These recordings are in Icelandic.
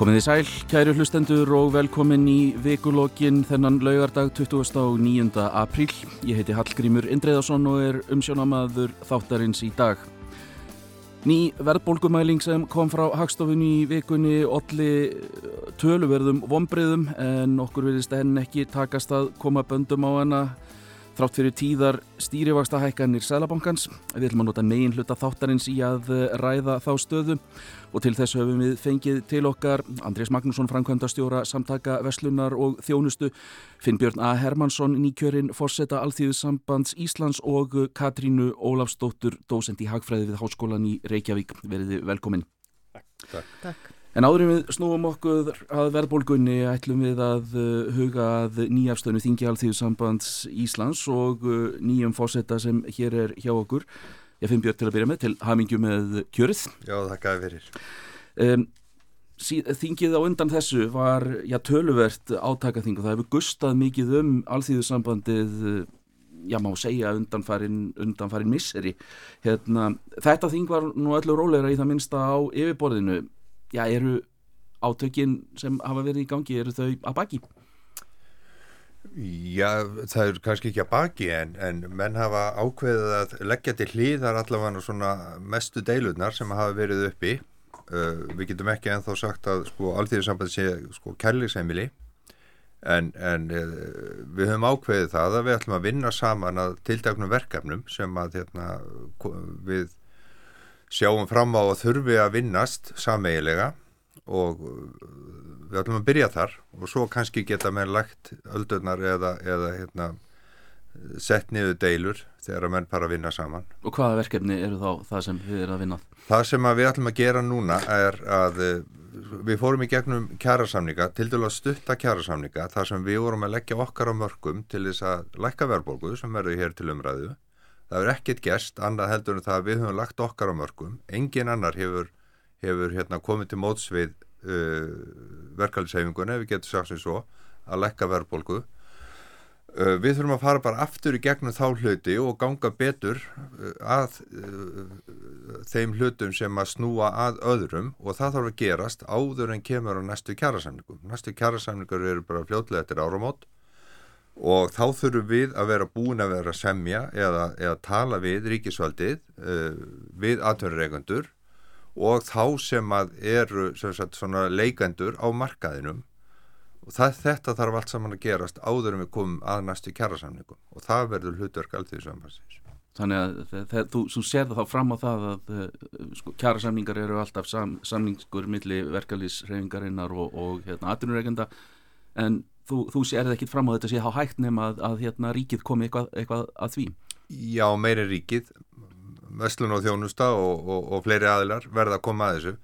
Komið í sæl, kæru hlustendur og velkomin í vikulokkin þennan laugardag 29. apríl. Ég heiti Hallgrímur Indreðarsson og er umsjónamaður þáttarins í dag. Ný verðbólgumæling sem kom frá Hagstofunni í vikunni olli töluverðum vonbreyðum en okkur verðist enn ekki takast að koma böndum á hana Þrátt fyrir tíðar stýrivaksta hækkanir Sælabankans, við ætlum að nota megin hluta þáttarins í að ræða þá stöðu og til þess höfum við fengið til okkar Andrés Magnússon, Frankvöndastjóra, Samtaka Veslunar og Þjónustu, Finnbjörn A. Hermansson, nýkjörinn, Forseta Alþýðusambands Íslands og Katrínu Ólafsdóttur, dósend í Hagfræði við Háskólan í Reykjavík. Verðið velkomin. Takk. Takk. En áðurum við snúum okkur að verðbólgunni ætlum við að uh, huga að nýjafstönu þingi alþjóðsambands Íslands og uh, nýjum fósetta sem hér er hjá okkur. Ég finn Björn til að byrja með til hamingju með kjörið. Já, þakkaði fyrir. Um, þingið á undan þessu var já, töluvert átakaþing og það hefur gustað mikið um alþjóðsambandið já má segja undanfarin, undanfarin misseri. Hérna, þetta þing var nú öllu róleira í það minnsta á yfirborðinu já, eru átökin sem hafa verið í gangi, eru þau að baki? Já, það er kannski ekki að baki en, en menn hafa ákveðið að leggja til hlýðar allavega svona mestu deilurnar sem hafa verið uppi. Uh, við getum ekki enþá sagt að sko alþýðisamband sé sko kærleiksheimili. En, en uh, við höfum ákveðið það að við ætlum að vinna saman að tildagnum verkefnum sem að hérna, við sjáum fram á að þurfi að vinnast sameigilega og við ætlum að byrja þar og svo kannski geta menn lagt öldurnar eða, eða hérna, sett niður deilur þegar að menn bara vinna saman. Og hvaða verkefni eru þá það sem við erum að vinna? Það sem við ætlum að gera núna er að við fórum í gegnum kjærasamninga, til dælu að stutta kjærasamninga þar sem við vorum að leggja okkar á mörgum til þess að lækka verðbólgu sem verður hér til umræðu. Það er ekkit gest, annað heldur en það að við höfum lagt okkar á mörgum. Engin annar hefur, hefur hérna, komið til móts við uh, verkefælishefingunni, ef við getum sagt sem svo, að lekka verðbólgu. Uh, við þurfum að fara bara aftur í gegnum þá hluti og ganga betur uh, að þeim hlutum sem að snúa að öðrum og það þarf að gerast áður en kemur á næstu kjærasamningum. Næstu kjærasamningur eru bara fljótlega eftir áramót og þá þurfum við að vera búin að vera semja eða, eða tala við ríkisvaldið, við atverðureikundur og þá sem að eru sem sagt, leikendur á markaðinum og það, þetta þarf allt saman að gerast áður en við komum að næstu kjærasamningum og það verður hlutverk alltaf í samfansins. Þannig að þú, þú sér það þá fram á það að sko, kjærasamningar eru alltaf sam, samningskur millir verkalýsreifingarinnar og, og hérna, atvinnureikenda en þú, þú það ekki fram á þetta sé há hægt nema að, að hérna, ríkið komi eitthvað, eitthvað að því? Já, meiri ríkið Vestlun og Þjónusta og, og, og fleiri aðilar verða að koma að þessu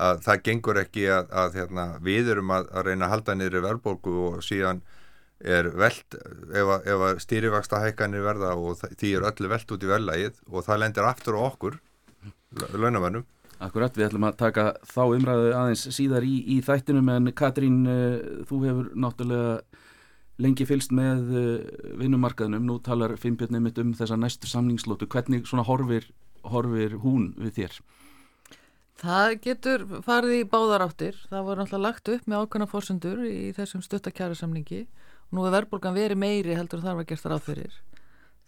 að það gengur ekki að, að hérna, við erum að, að reyna að halda niður verðbólgu og síðan er veld ef að, að stýrivaksta hækkanir verða og því er öllu veld út í verðlægið og það lendir aftur á okkur launamennum Akkurat, við ætlum að taka þá umræðu aðeins síðar í, í þættinum en Katrín, uh, þú hefur náttúrulega lengi fylst með uh, vinnumarkaðnum, nú talar Finnbjörn nefnitt um þessa næstu samningslótu, hvernig svona horfir, horfir hún við þér? Það getur farið í báðaráttir, það voru náttúrulega lagt upp með ákvæmna fórsendur í þessum stuttakjara samningi og nú er verðbólgan verið meiri heldur þar var gert þar áfyrir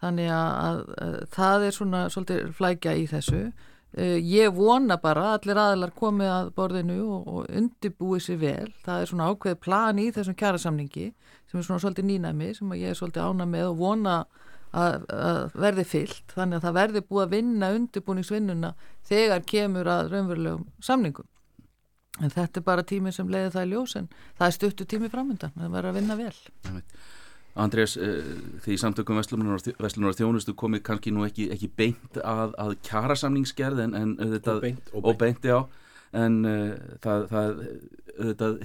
þannig að, að, að það er svona svolítið flækja í þessu ég vona bara að allir aðlar komið að borðinu og, og undibúið sér vel. Það er svona ákveð plan í þessum kjærasamningi sem er svona svolítið nýnæmi sem ég er svolítið ána með og vona að, að verði fyllt. Þannig að það verði búið að vinna undibúningsvinnuna þegar kemur að raunverulegum samningum. En þetta er bara tími sem leiði það í ljós en það er stuttu tími framöndan það verður að vinna vel. Það veit Andrés, uh, því samtökum Vestlunar og þjónustu komið kannski nú ekki, ekki beint að, að kjara samningsgerð en, en þetta, og beint, og beint. já, en uh, það, það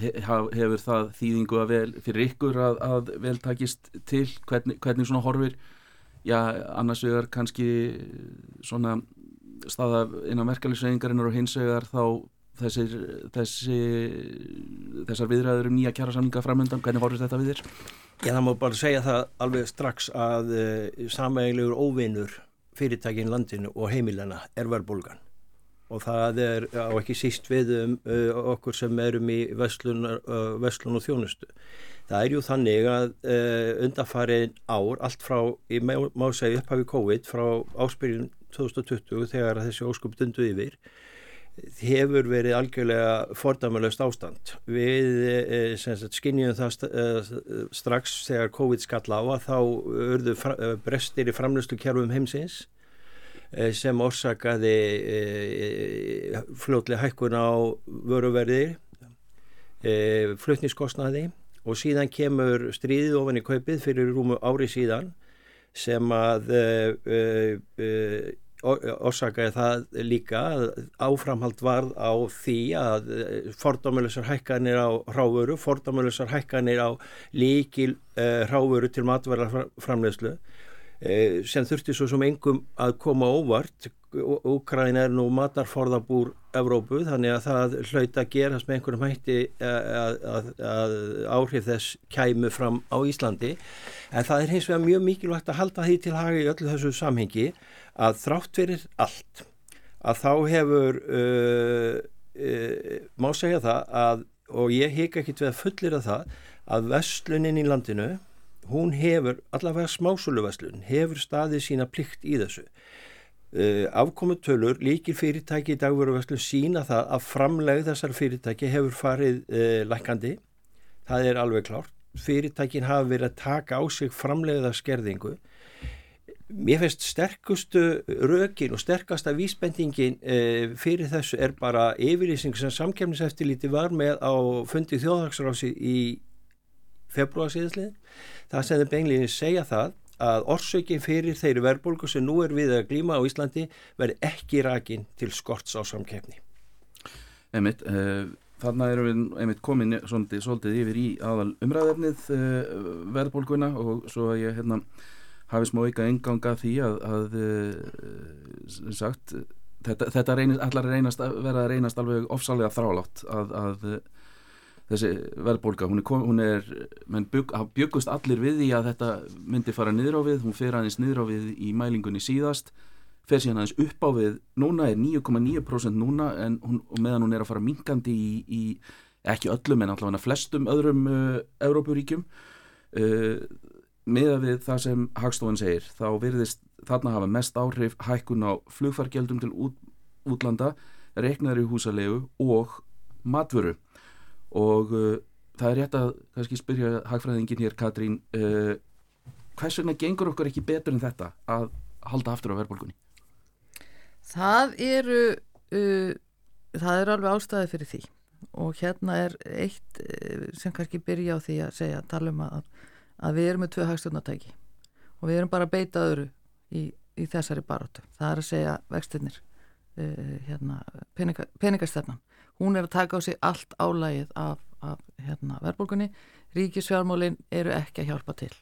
hef, hefur það þýðingu að vel fyrir ykkur að, að vel takist til. Hvernig, hvernig svona horfir? Já, annars vegar kannski svona staða innan merkjalisveiningarinnar og hins vegar þá þessir, þessi, þessar viðræður um nýja kjara samninga framöndan, hvernig horfir þetta við þér? Já, það má bara segja það alveg strax að uh, samægilegur óvinnur fyrirtækin landinu og heimilana er verðbólgan og það er á ekki síst við um uh, okkur sem erum í veslun, uh, veslun og þjónustu. Það er jú þannig að uh, undanfarið ár, allt frá, ég má, má segja upphafi COVID, frá áspyrjun 2020 þegar þessi óskup dundu yfir, hefur verið algjörlega fordæmulegst ástand. Við e, skinnjum það e, strax þegar COVID skall á að þá urðu brestir í framlöstu kjærfum heimsins Eh, sem orsakaði eh, fljótlega hækkun á vöruverði, eh, flutniskostnaði og síðan kemur stríðið ofan í kaupið fyrir rúmu ári síðan sem að orsakaði það líka áframhald varð á því að fordómulegsar hækkanir á ráfuru, fordómulegsar hækkanir á líkil ráfuru til matverðarframlegslu Eh, sem þurfti svo sem engum að koma óvart Úkræn er nú matarforðabúr Evrópu þannig að það hlaut að gerast með einhverjum hætti að, að, að áhrif þess kæmu fram á Íslandi en það er hins vegar mjög mikilvægt að halda því til hagi í öllu þessu samhengi að þrátt fyrir allt að þá hefur uh, uh, má segja það að og ég hika ekki til að fullir að það að vestlunin í landinu hún hefur, allavega smásöluverslun, hefur staðið sína plikt í þessu. Uh, afkomutölur, líkir fyrirtæki í dagveruverslun sína það að framleg þessar fyrirtæki hefur farið uh, lækandi. Það er alveg klárt. Fyrirtækin hafa verið að taka á sig framlegða skerðingu. Mér finnst sterkustu rökin og sterkasta vísbendingin uh, fyrir þessu er bara yfirlýsing sem samkemniseftilíti var með á fundi þjóðhagsrási í februar síðastlið það sem þeim beinleginni segja það að orsökin fyrir þeirri verðbólgu sem nú er við að glíma á Íslandi verði ekki rakin til skorts á samkefni Emmitt, uh, eh, þarna erum við einmitt komin svolítið, svolítið yfir í aðal umræðefnið uh, verðbólguna og svo að ég hérna hafi smá ykkar enganga því að, að uh, sagt, þetta, þetta reynist, allar reynast að vera að reynast alveg ofsalega þrálátt að, að þessi verðbólka, hún er, hún er bygg, byggust allir við í að þetta myndi fara niður á við, hún fer aðeins niður á við í mælingunni síðast fer síðan aðeins upp á við, núna er 9,9% núna en hún, meðan hún er að fara minkandi í, í ekki öllum en allavega flestum öðrum uh, Európuríkjum uh, meða við það sem Hagstofan segir, þá virðist þarna hafa mest áhrif hækkun á flugfargjöldum til út, útlanda, reknar í húsalegu og matvöru og uh, það er rétt að kannski spyrja hagfræðingin hér Katrín uh, hvers vegna gengur okkur ekki betur en þetta að halda aftur á verðbólgunni? Það eru uh, það eru alveg ástæði fyrir því. Og hérna er eitt uh, sem kannski byrja á því að segja tala um að, að við erum með tvö hagstjórnatæki og við erum bara beita öðru í, í þessari baróttu það er að segja vextinnir uh, hérna, peninga, peningastefnan hún er að taka á sig allt álægið af, af hérna, verðbólkunni ríkisfjármálin eru ekki að hjálpa til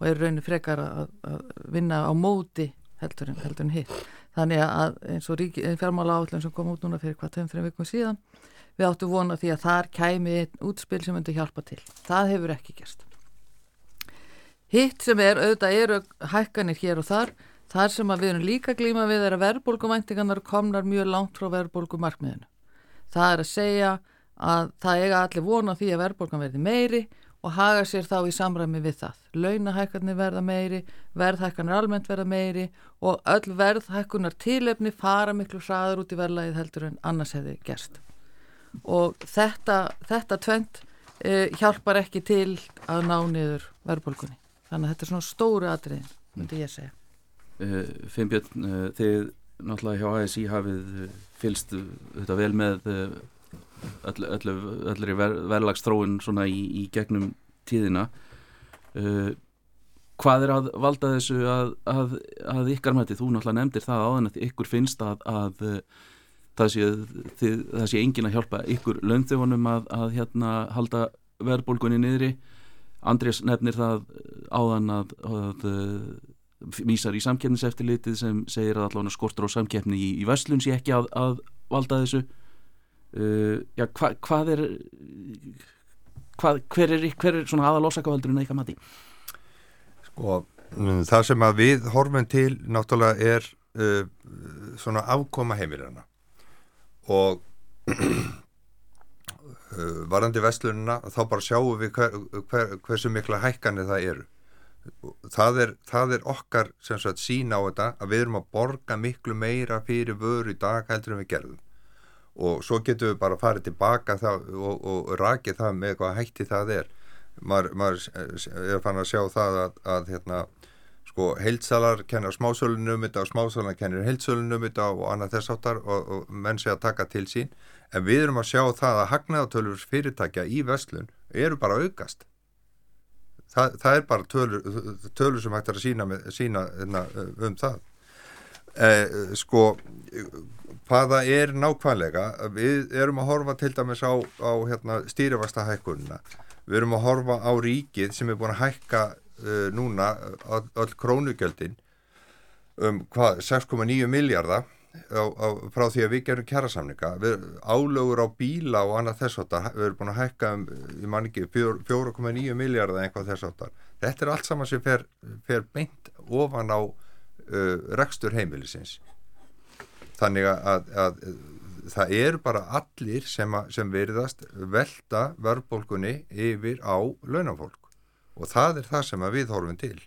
og eru raunir frekar að, að vinna á móti heldur en, heldur en hitt. Þannig að eins og fjármála áallun sem kom út núna fyrir hvað 2-3 vikum síðan við áttu vona því að þar kæmi útspil sem myndi hjálpa til. Það hefur ekki gerst. Hitt sem er auðvitað eru hækkanir hér og þar. Þar sem við erum líka glíma við er að verðbólgumæntingarnar komnar mjög langt frá verðbólgumarkmiðinu það er að segja að það eiga allir vona því að verðbólgan verði meiri og haga sér þá í samræmi við það. Launahækkanir verða meiri, verðhækkanir almennt verða meiri og öll verðhækkunar tilefni fara miklu hraður út í verðlægið heldur en annars hefði gerst. Og þetta, þetta tvent eh, hjálpar ekki til að ná niður verðbólgunni. Þannig að þetta er svona stóru atriðin, myndi ég segja. Uh, Finnbjörn, uh, þið náttúrulega hjá ASI hafið fylst þetta vel með öll, öll, öllri ver, verðlagstróun svona í, í gegnum tíðina. Uh, hvað er að valda þessu að, að, að ykkar mæti, þú náttúrulega nefndir það áðan að ykkur finnst að, að það sé, þið, það sé engin að hjálpa ykkur launþjóðunum að hérna halda verðbólgunni niðri. Andrés nefnir það áðan að vísar í samkeppniseftilitið sem segir að allavega skortur á samkeppni í, í Vestlun sé ekki að, að valda þessu. Uh, já, hva, hvað er hvað, hver er, hver er svona aðalósakavaldurinn eitthvað mati? Sko, mm, það sem að við horfum til náttúrulega er uh, svona afkoma heimilina og uh, varandi vestlunina þá bara sjáum við hver, hver, hversu mikla hækkanir það eru það er, það er okkar sagt, sína á þetta að við erum að borga miklu meira fyrir vöru í dag heldur en við gerðum. Og svo getum við bara að fara tilbaka það, og, og rakið það með hvað hætti það er. Maður, maður er fann að sjá það að, að hérna, sko, heilsalar kennar smásölunum og smásalar kennir heilsölunum og annað þess áttar og, og menn sé að taka til sín. En við erum að sjá það að hagnaðatölur fyrirtækja í vestlun eru bara aukast það, það er bara tölur, tölur sem hægt er að sína, með, sína hérna, um það. Eh, sko hvaða er nákvæmlega við erum að horfa til dæmis á, á hérna, stýrivasta hækkununa við erum að horfa á ríkið sem er búin að hækka uh, núna öll krónugjöldin um 6,9 miljardar á, á, frá því að við gerum kjærasamninga álögur á bíla og annað þess áttar við erum búin að hækka um, ég man ekki 4,9 miljardar eitthvað þess áttar þetta er allt saman sem fer, fer beint ofan á uh, rekstur heimilisins. Þannig að, að það eru bara allir sem, að, sem veriðast velta verðbólkunni yfir á launafólk. Og það er það sem við horfum til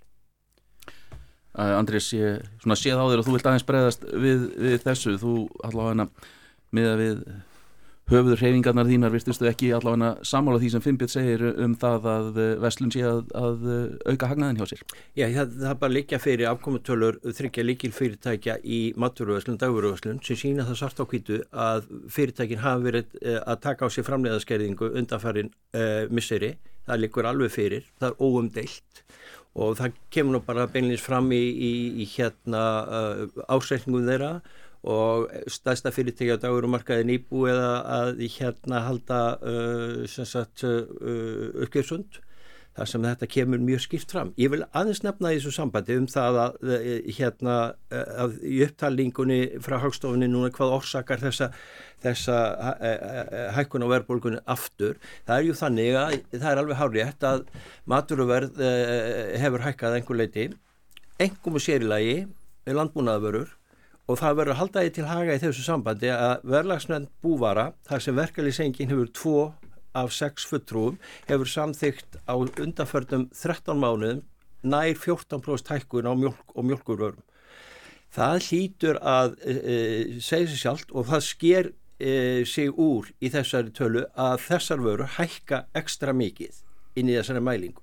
Andrés, ég séð á þér og þú vilt aðeins bregðast við, við þessu, þú allavega með að við höfuður hreyfingarnar þínar virtustu ekki allavega samála því sem Finnbjörn segir um það að Vestlun sé að, að auka hagnaðin hjá sér. Já, það, það bara líka fyrir afkomutölur þryggja líkil fyrirtækja í maturvöðslun, dagurvöðslun sem sína það sart á kvítu að fyrirtækin hafa verið eh, að taka á sér framleiðaskerðingu undanfærin uh, misseri, það likur alveg fyrir, það er óumdeilt og það kemur nú bara beinleins fram í, í, í hérna uh, ásreikningum þeirra. Og staðsta fyrirtæki á dagurumarkaðin íbú eða að hérna halda uh, sagt, uh, uppgjörsund þar sem þetta kemur mjög skipt fram. Ég vil aðeins nefna í þessu sambandi um það að, uh, hérna, uh, að í upptalningunni frá hagstofunni núna hvað orsakar þessa, þessa uh, hækkun á verðbólgunni aftur. Það er ju þannig að það er alveg hárétt að maturuverð hefur hækkað einhver leiti, engum og sérilagi landbúnaðavörur og það verður að halda því til haga í þessu sambandi að verðlagsnend búvara þar sem verkefliðsengin hefur tvo af sex futtrúum hefur samþygt á undanförnum 13 mánuðum nær 14% hækkun á mjölk og mjölkurvörum. Það hlýtur að e, segja sér sjálft og það sker e, sig úr í þessari tölu að þessar vörur hækka ekstra mikið inn í þessari mælingu.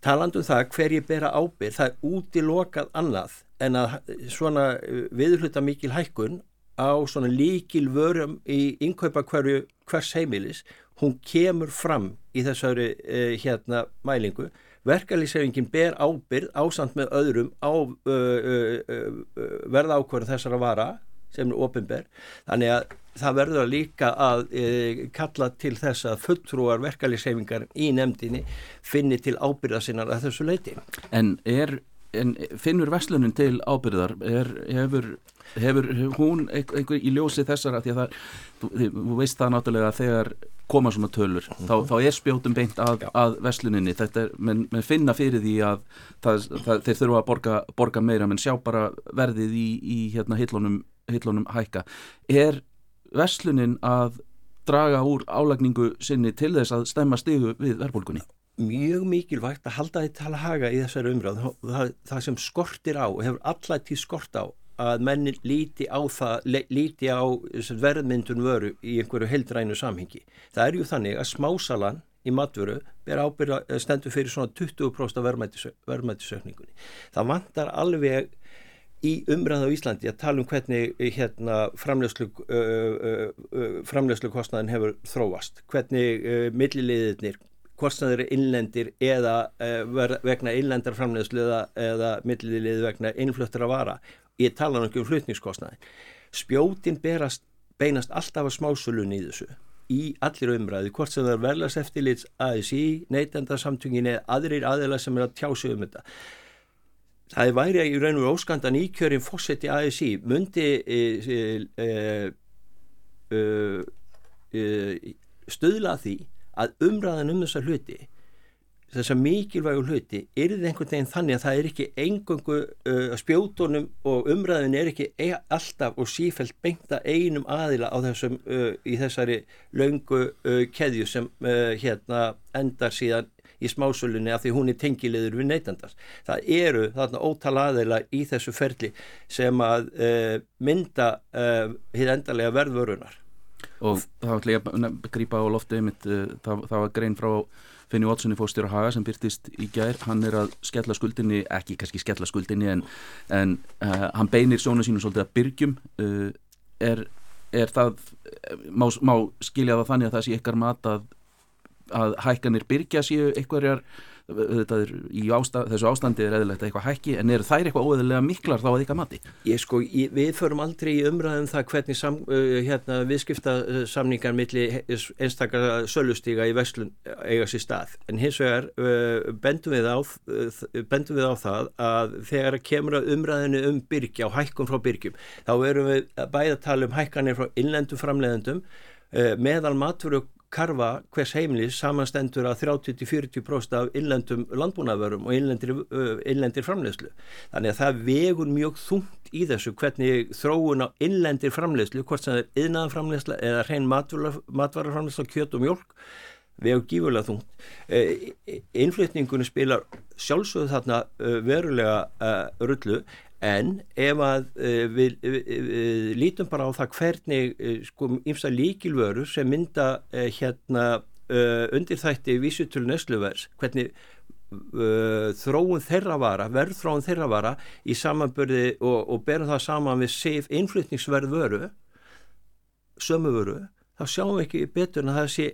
Talandum það hver ég bera ábyrð, það er útilokað annað en að svona viðhluta mikil hækkun á svona líkil vörum í innkaupa hverju hvers heimilis, hún kemur fram í þessari eh, hérna mælingu. Verkalýsefingin ber ábyrð ásand með öðrum á uh, uh, uh, verða ákverð þessara vara sem er ofinber. Þannig að það verður líka að e, kalla til þess að fulltrúar verkefliðshefingar í nefndinni finni til ábyrða sinnar að þessu leiti. En, er, en finnur Vestlunin til ábyrðar? Er, hefur, hefur hún einhver í ljósi þessar að því að það, þú, þú veist það náttúrulega þegar koma svona tölur, mm -hmm. þá, þá er spjótum beint að, að Vestluninni, þetta er, menn men finna fyrir því að það, það, þeir þurfa að borga, borga meira, menn sjá bara verðið í, í hérna hillunum, hillunum hækka. Er Vestlunin að draga úr álagningu sinni til þess að stemma stigu við verðbólkunni? Mjög mikilvægt að halda því tala haga í þessari umræð. Það, það sem skortir á og hefur allægt í skort á að menni líti á á verðmyndun vöru í einhverju heldrænu samhengi. Það er ju þannig að smásalan í matvöru ber ábyrða stendur fyrir svona 20% verðmættisökningunni. Það vantar alveg í umræða á Íslandi að tala um hvernig hérna, framlegslu, uh, uh, kostnæðin hefur þróast, hvernig uh, milliliðirnir, kostnæðir innlendir eða vegna innlendar framlegslu eða, eða milliliðir vegna innfluttur að vara. Ég tala náttúrulega um flutningskostnaði spjótin berast, beinast alltaf að smásölunni í þessu í allir umræði, hvort sem það er verðlas eftirlits ASI, neytendarsamtungin eða aðrir aðeila sem er að tjásu um þetta. Það er væri að í raun og óskandan íkjörin fósetti ASI myndi e, e, e, e, stöðla því að umræðan um þessa hluti þessa mikilvægu hluti er þið einhvern veginn þannig að það er ekki engöngu uh, spjótonum og umræðin er ekki e alltaf og sífælt beinta einum aðila þessum uh, í þessari laungu uh, keðju sem uh, hérna endar síðan í smásölunni af því hún er tengilegur við neytandars. Það eru þarna ótal aðeila í þessu ferli sem að uh, mynda uh, hér endarlega verðvörunar. Og það var ekki að grípa á loftu einmitt, uh, það, það var grein frá Finni Watssoni fóstjóra Haga sem byrtist í gær, hann er að skella skuldinni, ekki kannski skella skuldinni en, en hann beinir sjónu sínu svolítið að byrgjum. Er, er það, má, má skilja það þannig að það sé ykkar mat að að hækkanir byrja séu einhverjar er, ásta, þessu ástandi er eðlilegt eitthvað hækki en eru þær eitthvað óeðilega miklar þá að ykkar mati? Ég sko, ég, við förum aldrei í umræðum það hvernig sam, uh, hérna, viðskiptasamningar millir einstakar sölustíga í vestlun eiga sér stað en hins vegar uh, bendum, við á, uh, bendum við á það að þegar kemur að umræðinu um byrja og hækkun frá byrjum þá erum við bæða að tala um hækkanir frá innlendum framleiðendum uh, meðal matvöru karfa hvers heimlis samanstendur að 30-40% af innlendum landbúnaðvörum og innlendir, innlendir framleiðslu. Þannig að það vegur mjög þungt í þessu hvernig þróun á innlendir framleiðslu, hvort sem það er yðnaðan framleiðsla eða hrein matvaraframleiðsla, kjöt og mjölk, vegur gífurlega þungt. Innflytningunni spilar sjálfsögðu þarna verulega rullu En ef að uh, við, við, við lítum bara á það hvernig uh, sko ímsa líkilvöru sem mynda uh, hérna undir þætti vísutölu nesluvers, hvernig þróun þeirra vara, verðþróun þeirra vara í samanbörði og, og berum það saman við sif innflytningsverð vöru, sömu vöru, þá sjáum við ekki betur en að það sé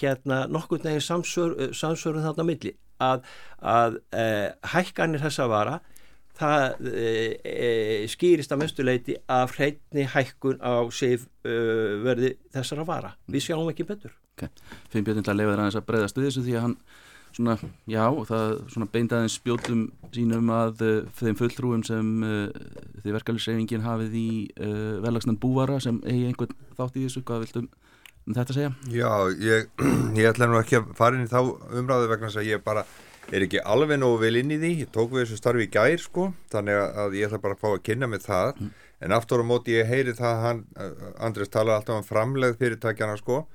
hérna nokkur neginn samsvörun þarna milli. Að, að hækkanir þessa vara það e, e, skýrist að mestuleiti af hreitni hækkun á sif e, verði þessara vara. Við sjáum ekki betur. Okay. Finn Björn til að lefa þér aðeins að breyðast við þessu því að hann svona, já, það svona beindaðins spjótum sínum að uh, þeim fulltrúum sem uh, þið verkefliðsreifingin hafið í uh, velagsnan búvara sem eigi einhvern þátt í þessu, hvað viltum um þetta segja? Já, ég, ég ætla nú ekki að fara inn í þá umræðu vegna þess að ég bara er ekki alveg nógu vel inn í því? Ég tók við þessu starfi í gær sko þannig að ég ætla bara að fá að kynna mig það. Mm. en aftur á móti ég heyri það hann, Andres tala alltaf um framlegð fyrirtækjana sko.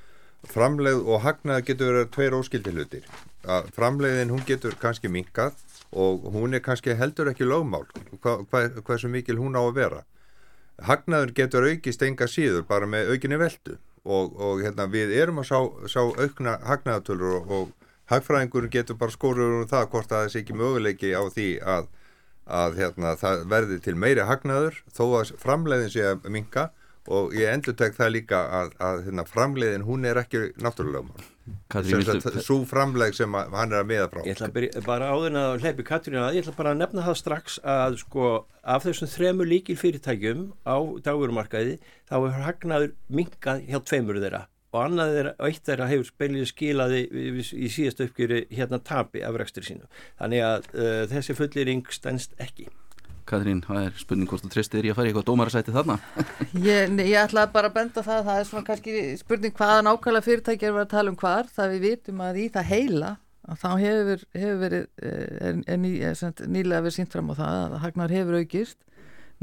Framlegð og hagnaði getur verið tveir óskildi hlutir. Að framlegðin hún getur kannski minkað og hún er kannski heldur ekki lögmál. Hva, hva, hversu mikil hún á að vera. Hagnaður getur aukist enga síður bara með aukinni veldu og, og hérna, við erum að sjá, sjá aukna hagnaðatölur og, og hagfræðingur getur bara skórur um það hvort að það sé ekki möguleiki á því að, að hérna, það verði til meiri hagnaður þó að framleiðin sé að minka og ég endur tek það líka að, að hérna, framleiðin hún er ekki náttúrulega svo framleið sem að, hann er að meða frá. Ég ætla byrja, bara áðurna að hleypi Katrín að ég ætla bara að nefna það strax að sko af þessum þremu líkil fyrirtækjum á dagurumarkaði þá er hagnaður minkað hjá tveimur þeirra og annað er eitt þeirra hefur spilið skilaði í síðast uppgjöru hérna tapi af rekstur sínu. Þannig að uh, þessi fullýring stennst ekki. Katrín, það er spurning hvort þú tristir í að fara í eitthvað dómarasæti þarna? ég, ég ætla bara að benda það, það er svona kannski spurning hvaða nákvæmlega fyrirtækjar er að tala um hvar, það við vitum að í það heila að þá hefur, hefur verið, eh, er, er, ný, er nýlega verið sínt fram á það að hagnar hefur aukist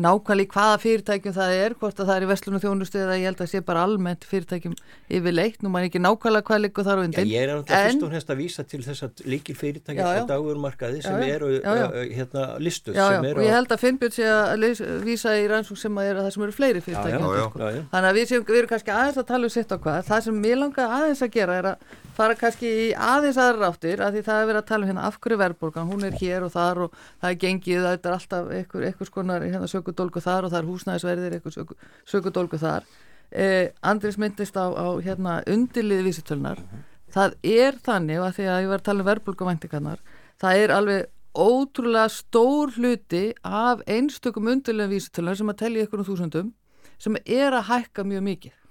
nákvæmlega hvaða fyrirtækjum það er hvort að það er í Vestlun og þjónustu eða ég held að sé bara almennt fyrirtækjum yfirleitt. Nú maður ekki nákvæmlega hvað líka þar á undir Já, ég er náttúrulega fyrst og hennst að vísa til þess að líkil fyrirtækjum á dagurmarkaði sem já, eru já, já. Uh, hérna listuð eru og ég held að Finnbjörn sé að vísa í rannsók sem að, er að það sem eru fleiri fyrirtækjum sko. þannig að við, séum, við erum kannski aðeins að tala um sitt á hvað. Það sem ég langa aðeins að gera er að fara kannski í aðeins aðra ráttir að því það er verið að tala um hérna af hverju verðbólgan, hún er hér og þar og það er gengið, það er alltaf einhver, einhver skonar hérna, sökudólgu þar og það er húsnæðisverðir, söku, sökudólgu þar. Eh, Andris myndist á, á hérna, undirliði vísutölunar. Það er þannig, að því að ég var að tala um verðbólgavæntingarnar, það er alveg ótrúlega stór hluti af einstökum undirliðin vísutölunar sem að telja ykkur um þúsundum sem er að hækka mjög mikið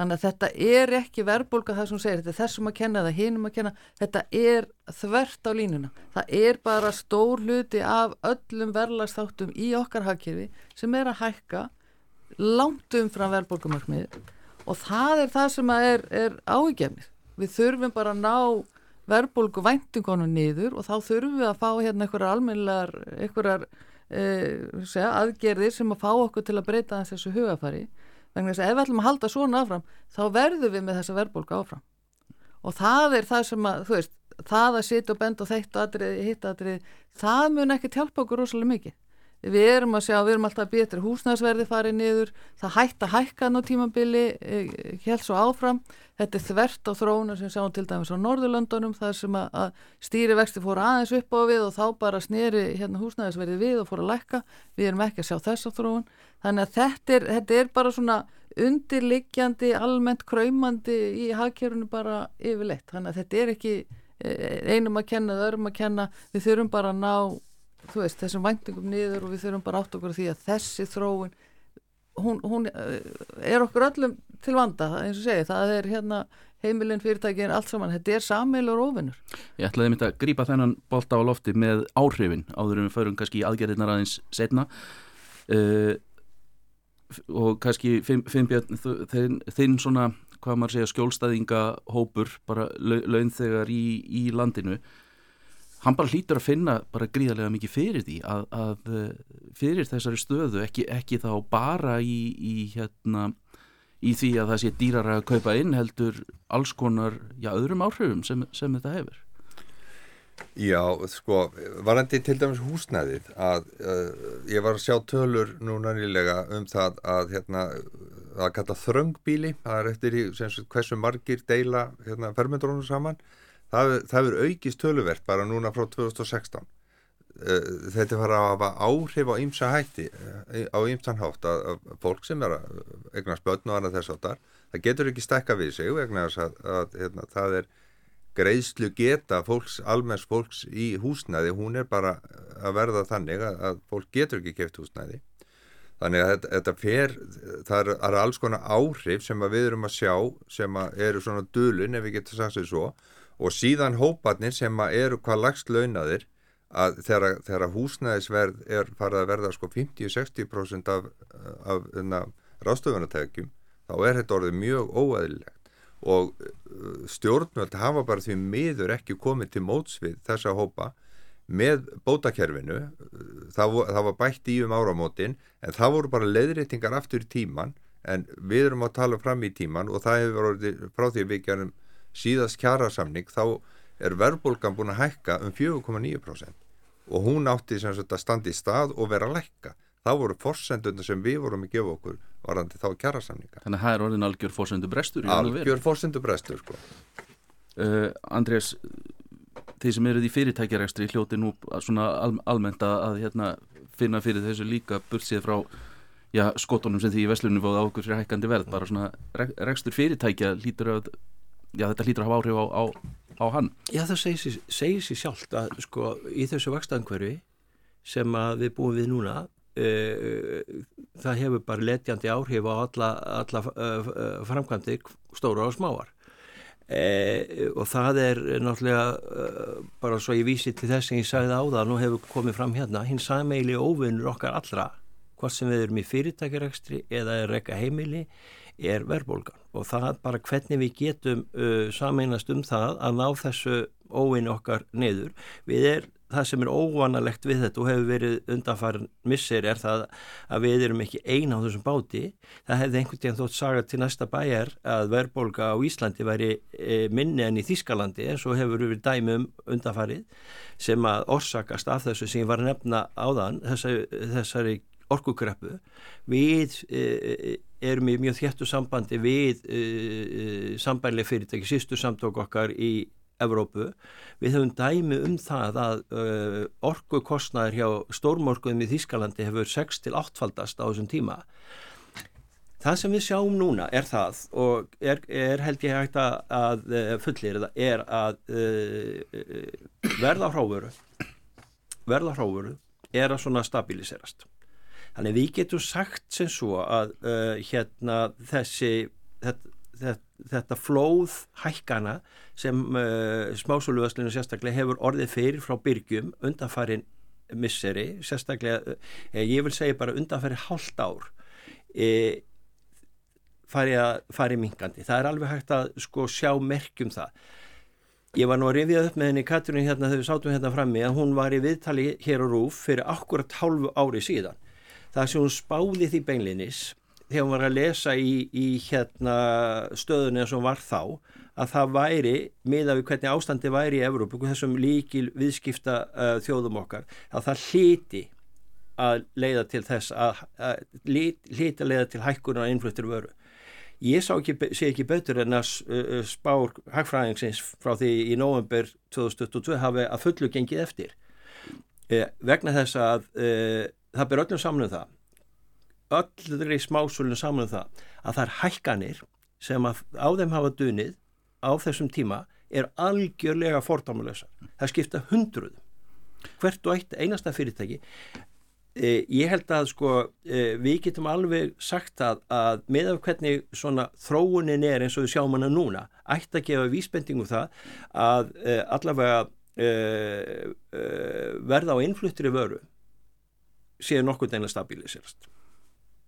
Þannig að þetta er ekki verðbólka það sem hún segir, þetta er þessum að kenna það, hinum að kenna, þetta er þvert á línuna. Það er bara stór hluti af öllum verðlagsþáttum í okkar hagkerfi sem er að hækka langt umfram verðbólkumörkmiðir og það er það sem er, er áígjefnið. Við þurfum bara að ná verðbólgu væntingunum niður og þá þurfum við að fá hérna einhverjar almennilegar, einhverjar segja, aðgerðir sem að fá okkur til að breyta þessu hugafari vegna þess að ef við ætlum að halda svona áfram þá verðum við með þessa verðbólgu áfram og það er það sem að, veist, það að sitja og benda og þeitt aðrið, hitt aðrið, það mun ekki hjálpa okkur rosalega mikið. Við erum að sjá, við erum alltaf betri húsnæðsverði farið niður, það hætt að hækka ná tímabili, held eh, svo áfram, þetta er þvert á þróuna sem sjáum til dæmis á Norðurlöndunum, það sem að, að stýrivexti fór aðeins upp á við og þá bara sneri hérna húsnæðsverði við og fór að lækka, við erum ekki að sjá þess á þróun, þannig að þetta er, þetta er bara svona undirliggjandi, almennt kræmandi í hagkerfunu bara yfirleitt, þannig að þetta er ekki eh, einum að kenna, öðrum að kenna, við þurfum bara að ná þú veist, þessum væntingum niður og við þurfum bara átt okkur því að þessi þróun hún, hún eh, er okkur öllum til vanda, eins og segi, það er hérna heimilin, fyrirtækin, allt saman. Þetta er sammeilur ofinnur. Ég ætlaði myndi að grípa þennan bolta á lofti með áhrifin áður um förum kannski í aðgerðirnar aðeins setna uh, og kannski Finnbjörn, þinn, þinn svona hvað maður segja skjólstæðinga hópur, bara launþegar í, í landinu hann bara hlýtur að finna bara gríðarlega mikið fyrir því að, að eh, fyrir þessari stöðu ekki, ekki þá bara í, í, hérna, í því að það sé dýrar að kaupa inn heldur alls konar já, öðrum áhrifum sem, sem þetta hefur. Já, sko, varandi til dæmis húsnæðið að uh, ég var að sjá tölur núna nýlega um það að hérna, að kalla þröngbíli það er eftir í, hversu margir deila hérna, fermendrónum saman það, er aukist töluvert bara núna frá 2016 eh, þetta fara að hafa áhrif á ýmsa hætti eh, á ýmsan hátt að, fólk sem er að egna spötn og annað þess áttar það getur ekki stekka við sig vegna þess að, að hérna, það er greiðslu geta fólks, almenns fólks í húsnæði, hún er bara að verða þannig að, að fólk getur ekki keft húsnæði. Þannig að þetta, þetta fer, það er, alls konar áhrif sem við erum að sjá sem eru svona dölun ef við getum sagt sér svo og síðan hóparnir sem eru hvað lagst launaðir að þegar, þegar húsnæðisverð er farið að verða sko 50-60% af, af, af ráðstöfunartækjum þá er þetta orðið mjög óæðilegt og uh, stjórnvöld hafa bara því miður ekki komið til mótsvið þessa hópa með bótakerfinu. Það, það var bætt í um áramótin en það voru bara leðréttingar aftur í tíman en við erum að tala fram í tíman og það hefur verið frá því við gerum síðast kjærasamning þá er verðbólgan búin að hækka um 4,9% og hún átti sem sagt að standa í stað og vera að lækka. Það voru forsenduna sem við vorum að gefa okkur varandi þá kjærasamninga. Þannig að það er orðin algjör forsendu brestur. Algjör forsendu brestur, sko. Uh, Andrés, þeir sem eruð í fyrirtækjarekstri hljóti nú svona al almennt að hérna, finna fyrir þessu líka bursið frá já, skotunum sem því í Veslunum fóða okkur fyrir hækkandi verð. Bara svona rekstur fyrirtækja lítur að já, þetta hlýtur að hafa áhrif á, á, á hann. Já það segir, sér sjálft að sko í þessu vakstaðangverfi sem við búum við núna uh, það hefur bara letjandi áhrif á alla, alla uh, framkvæmdir stóra og smáar. Uh, og það er náttúrulega bara svo ég vísi til þess sem ég sagði á það nú hefur komið fram hérna hinn sameili óvinnur okkar allra hvort sem við erum í fyrirtækjarekstri eða er rekka heimili er verðbólgan og það bara hvernig við getum uh, sameinast um það að ná þessu óvinni okkar niður. Við er, það sem er óvanalegt við þetta og hefur verið undanfærin missir er það að við erum ekki eina á þessum báti. Það hefði einhvern tíðan þótt saga til næsta bæjar að verðbólga á Íslandi væri e, minni enn í Þískalandi en svo hefur við dæmum undanfærið sem að orsakast af þessu sem ég var að nefna áðan þessari, þessari orkukreppu. Við e, e erum í mjög þéttu sambandi við uh, uh, sambænlega fyrirtæki, sístu samtók okkar í Evrópu. Við höfum dæmi um það að uh, orkukostnaður hjá stórmorkuðum í Þískalandi hefur 6-8 faldast á þessum tíma. Það sem við sjáum núna er það og er, er held ég hægt að, að fullir er að verða hráfuru verða hráfuru er að svona stabiliserast. Þannig við getum sagt sem svo að uh, hérna þessi þetta, þetta, þetta flóð hækkana sem uh, smásóluðaslinu sérstaklega hefur orðið fyrir frá byrgjum undanfærin misseri, sérstaklega uh, ég vil segja bara undanfæri hálft ár e, fari, að, fari minkandi. Það er alveg hægt að sko sjá merkjum það Ég var nú að rifja upp með henni Katrín hérna þegar við sátum hérna frammi að hún var í viðtali hér á Rúf fyrir akkurat hálfu ári síðan. Það sem hún spáði því beinlinis þegar hún var að lesa í, í hérna stöðunni og var þá að það væri, miða við hvernig ástandi væri í Evrópu, þessum líkil viðskipta uh, þjóðum okkar, að það hliti að leiða til þess að, að hliti að leiða til hækkunar að innfluttir vöru. Ég ekki, sé ekki betur en að uh, spár hagfræðingsins frá því í november 2022 hafi að fullu gengið eftir. Uh, vegna þess að uh, það ber öllum samlum það, öllur í smásúlun samlum það, að það er hækkanir sem á þeim hafa dunið á þessum tíma er algjörlega fordámalösa. Það skipta hundruðum. Hvert og eitt einasta fyrirtæki Eh, ég held að sko eh, við getum alveg sagt að, að með af hvernig svona þróunin er eins og við sjáum hana núna ætti að gefa vísbendingu um það að eh, allavega verða á innfluttri vöru séu nokkur deina stabiliserast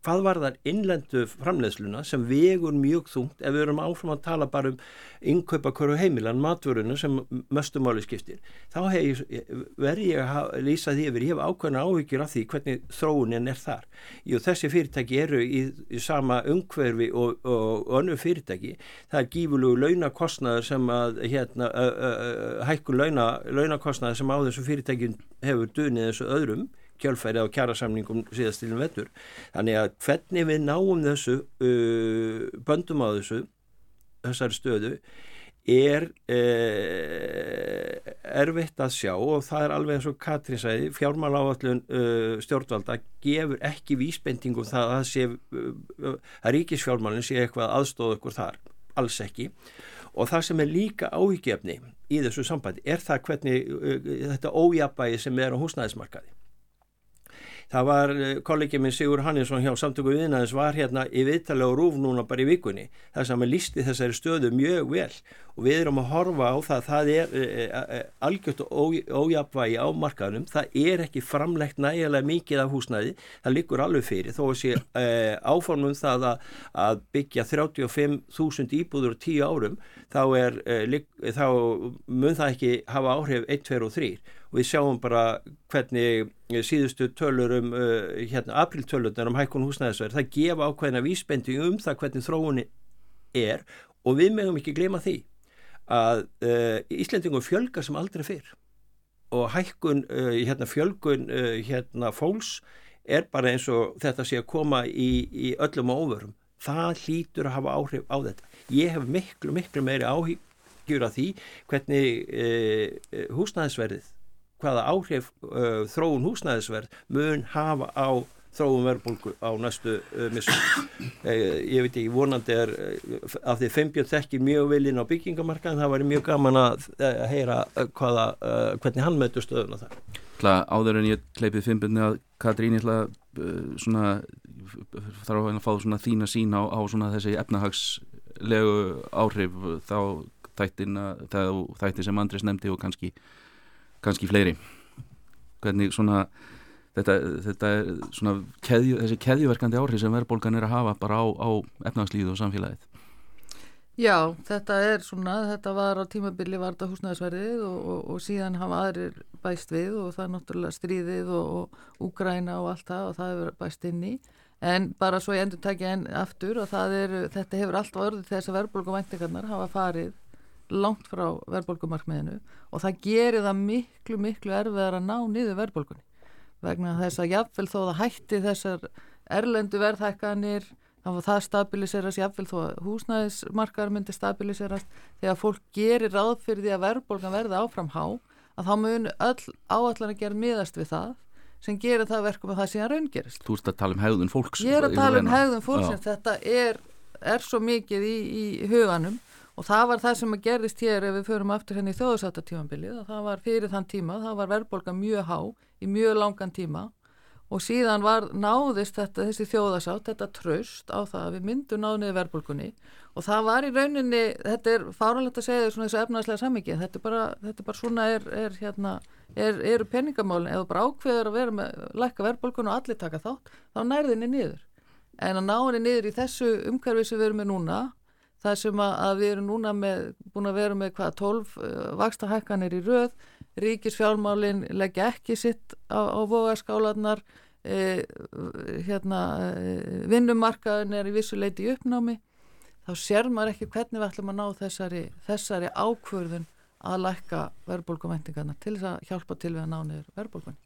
hvað var þar innlendu framleiðsluna sem vegur mjög þungt ef við erum áfram að tala bara um innkaupa hverju heimilan, matvöruna sem möstumáli skiptir. Þá verði ég að lýsa því yfir, ég hef ákveðna áhyggjur af því hvernig þróunin er þar. Jú, þessi fyrirtæki eru í, í sama umhverfi og, og, önnu fyrirtæki. Það er gífulegu launakostnaður sem að hérna, hækkun launa, launakostnaður sem á þessu fyrirtækin hefur dunið þessu öðrum kjölfæri á kjærasamningum síðastilin vettur. Þannig að hvernig við náum þessu uh, böndum á þessu þessari stöðu er uh, erfitt að sjá og það er alveg eins og Katri sagði, fjármál áallun uh, stjórnvalda gefur ekki vísbendingum það að, sé, uh, að ríkisfjármálinn sé eitthvað aðstóð okkur þar, alls ekki. Og það sem er líka áhyggjefni í þessu sambandi er það hvernig uh, þetta ójabægi sem er á húsnæðismarkaði Það var eh, kollegið minn Sigur Hannesson hjá samtöku viðnaðins var hérna í viðtali og rúf núna bara í vikunni. Þar sem hann listi þessari stöðu mjög vel. Og við erum að horfa á það það er e, e, algjört og ójapvægi á markaðunum það er ekki framlegt nægilega mikið af húsnæði, það liggur alveg fyrir. Þó að sé áformum það að, byggja 35.000 íbúður 10 árum þá, er, þá mun það ekki hafa áhrif 1, 2 og 3 og við sjáum bara hvernig síðustu tölur um uh, hérna, apriltölunar um hækkun húsnæðisverð það gefa ákveðina vísbending um það hvernig þróunni er og við meðum ekki glema því að uh, Íslendingum fjölga sem aldrei fyrr og hækkun uh, hérna, fjölgun uh, hérna, fólks er bara eins og þetta sé að koma í, í öllum óverum það hlýtur að hafa áhrif á þetta. Ég hef miklu miklu meiri áhyggjur af því hvernig uh, uh, húsnæðisverðið hvaða áhrif uh, þróun húsnæðisverð mun hafa á þróun verðbólgu á næstu uh, missum. Eh, ég veit ekki, vonandi er uh, af því Fembjörn þekkir mjög vel inn á byggingamarkaðin, það var mjög gaman að uh, heyra uh, hvaða, uh, hvernig hann mötu stöðuna þar. Áður en ég kleipið Fembjörn að Katrín ég ætla svona þarf að fá svona þína sín á, á svona þessi efnahagslegu áhrif þá þættina, þætti sem Andris nefndi og kannski kannski fleiri. Hvernig svona þetta, þetta er svona keðju, þessi keðjuverkandi áhrif sem verðbólgan er að hafa bara á, á efnagslíðu og samfélagið? Já, þetta er svona þetta var á tímabili var þetta húsnæðisverðið og, og, og síðan hafa aðrir bæst við og það er náttúrulega stríðið og, og úgræna og allt það og það hefur bæst inn í. En bara svo ég endur takja enn aftur og er, þetta hefur alltaf orðið þess að verðbólgumvæntingarnar hafa farið langt frá verðbólkumarkmiðinu og það gerir það miklu, miklu erfiðar að ná niður verðbólkunni vegna þess að jáfnvel þó það hætti þessar erlendu verðhækkanir þá það stabiliserast jáfnvel þó að húsnæðismarkar myndi stabiliserast þegar fólk gerir ráð fyrir því að verðbólkan verði áfram há að þá mun öll áallan að gera miðast við það sem gerir það verkum að það sé að raungerist. Þú ert að tala um hegðun fólks. Ég er að tala um hegðun fólks þetta er, er svo mikið í, í huganum og það var það sem að gerðist hér ef við förum aftur henni hérna í þjóðsáttatímanbilið og það var fyrir þann tíma, það var verðbolga mjög há í mjög langan tíma og síðan var náðist þetta, þessi þjóðasátt, þetta tröst á það að við myndum náðniði verðbolgunni og það var í rauninni, þetta er fáralegt að segja þessu efnaðslega sammikið, þetta er þetta er bara svona er, er hérna, er, eru peningamálinn, eða bara ákveður að vera með lækka verðbolgun og allir taka þátt, þá nærðinni niður. En að ná henni niður í þessu umhverfi sem við erum með núna það sem að, við erum núna með, búin að vera með hvað 12 uh, vaksta hækkanir í röð. Ríkisfjálmálin leggja ekki sitt á, á vogaskálanar eh, hérna eh, vinnumarkaðin er í vissu leiti í uppnámi. Þá sér maður ekki hvernig við ætlum að ná þessari, þessari ákvörðun að lækka verðbólkumvæntingarna til þess að hjálpa til við að ná niður verðbólkunni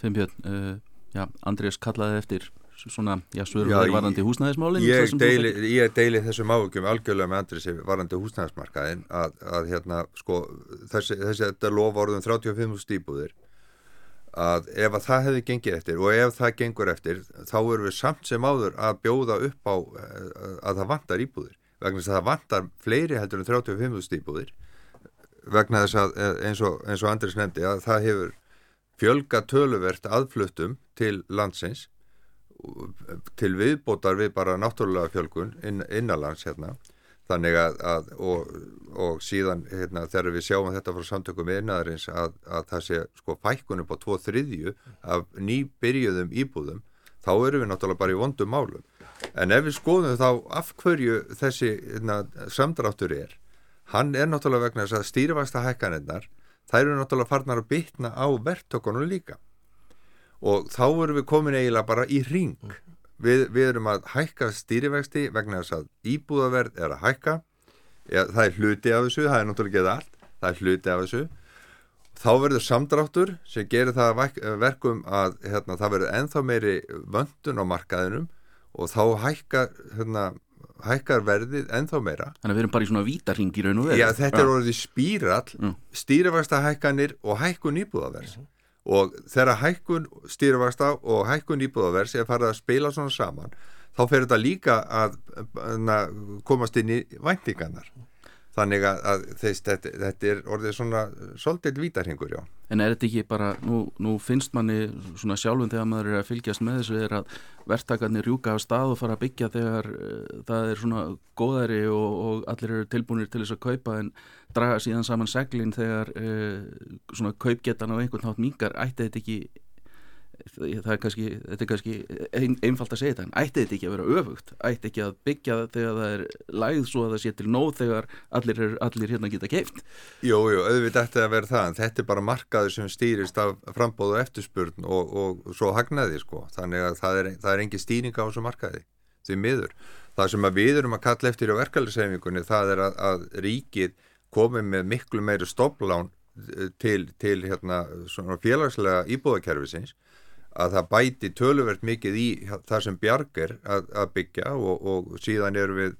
Finnbjörn, uh, já, Andrés kallaði eftir svona, já, svörulegur varandi húsnæðismálin ég ég deili þessum áhugjum algjörlega með Andrés varandi húsnæðismarkaðin að, að hérna, sko þessi, þessi þetta lofa orðum 35 stípuðir að ef að það hefði gengið eftir og ef það gengur eftir þá erum við samt sem áður að bjóða upp á eh, að það vantar íbúðir. Vegna þess að það vantar fleiri heldur en 35 stípuðir vegna þess að eh, eins og, eins og Andris nefndi að það hefur fjölga töluvert aðfluttum til landsins til viðbótar við bara náttúrulega fjölgun inn, innanlands hérna. Þannig að, að og, og síðan hérna, þegar við sjáum þetta frá samtökum einnaðarins að, að það sé sko fækkun upp á tvo þriðju af nýbyrjuðum íbúðum þá erum við náttúrulega bara í vondum málum. En ef við skoðum þá af hverju þessi hérna, samdráttur er hann er náttúrulega vegna þess að stýrifasta hækkanirnar þær eru náttúrulega farnar að bytna á verktökunum líka og þá erum við komin eiginlega bara í ring við, við erum að hækka stýrivexti vegna þess að íbúðaverð er að hækka. Ja, það er hluti af þessu, það er náttúrulega ekki allt það er hluti af þessu. Þá verður samdráttur sem gerir það verkum að hérna, það verður enþá meiri vöndun á markaðinum og þá hækka hérna, hækkar verðið ennþá meira. Þannig að við erum bara í svona vítarhing í raun og veru. Já, þetta er orðið spírall mm. stýrifæsta hækkanir og hækkun íbúðavers mm. Og þegar hækkun stýrifæsta og hækkun íbúðavers er farið að spila svona saman þá fer þetta líka að, að komast inn í væntingarnar þannig að, þess, þetta, þetta er orðið svona svolítið vítarhingur, já. En er þetta ekki bara, nú, nú finnst manni svona sjálfum þegar maður er að fylgjast með þessu er að verktakarnir rjúka af stað og fara að byggja þegar uh, það er svona góðari og, og allir eru tilbúinir til þess að kaupa en draga síðan saman seglinn þegar uh, svona kaupgetan á einhvern nátt mingar ætti þetta ekki það er kannski, þetta er kannski ein, einfalt að segja þetta, en ætti þetta ekki að vera öfugt? Ætti ekki að byggja þegar það er lægð svo að það sé til nóð þegar allir, allir hérna geta keift Jú, jú, auðvitað ætti að vera það en þetta er bara markaður sem stýrist af frambóðu og eftirspurn og, og svo hagnaði sko, þannig að það er, það er engi stýring á þessu markaði, því miður. Það sem við erum að kalla eftir á verkefæliseifingunni, það er að, að ríkið komið með miklu meiri stopplán til, til hérna, félagslega íbúðakerfisins að það bæti töluvert mikið í það sem bjargir að, að byggja og, og síðan erum við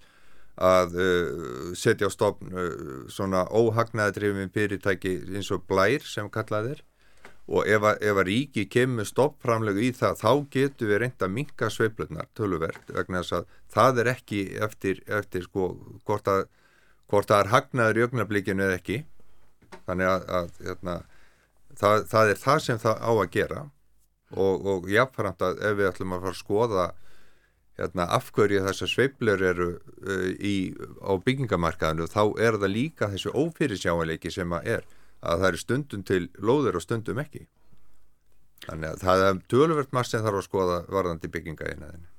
að uh, setja á stofn uh, svona óhagnaðadrifin fyrirtæki eins og blær sem kallaðir og ef að, ef að ríki kemur stoppframlegu í það þá getur við reynda að minka sveiflunar töluvert vegna þess að það er ekki eftir, eftir sko hvort að, hvort að er hagnaður í ögnablikinu eða ekki. Þannig að, að hérna, það, það er það sem það á að gera og, og jáfnframt að ef við ætlum að fara að skoða hérna, afhverju þessar sveiblur eru uh, í, á byggingamarkaðinu þá er það líka þessu ófyrirsjáanleiki sem að er að það er stundum til lóður og stundum ekki. Þannig að það er töluvert maður sem þarf að skoða varðandi bygginga einaðinu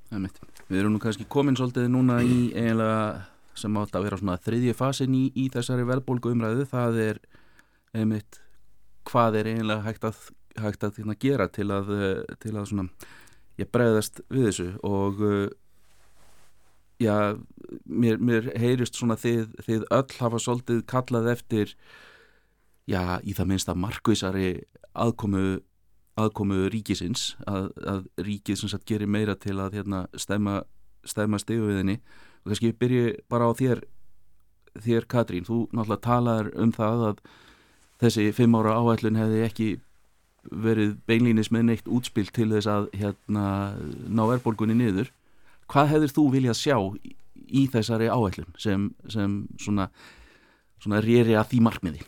Við erum nú kannski komin svolítið núna í eiginlega sem átt að vera svona þriðji fasin í, í þessari velbólgu umræðu það er einmitt hvað er eiginlega hægt að hægt að hérna, gera til að, eh, til að svona, ég bregðast við þessu og eh, já, mér, mér heyrist svona þið, þið öll hafa svolítið kallað eftir já, í það minnst að markvísari aðkomu aðkomu ríkisins að, að ríkið sem sagt gerir meira til að hérna, stæma, stæma steguviðinni og kannski byrju bara á þér þér Katrín, þú náttúrulega talar um það að þessi fimm ára áætlun hefði ekki verið beinlýnis með neitt útspil til þess að hérna ná verðbólgunni niður. Hvað hefur þú viljað sjá í, þessari áætlun sem, sem svona, svona rýri að því markmiði?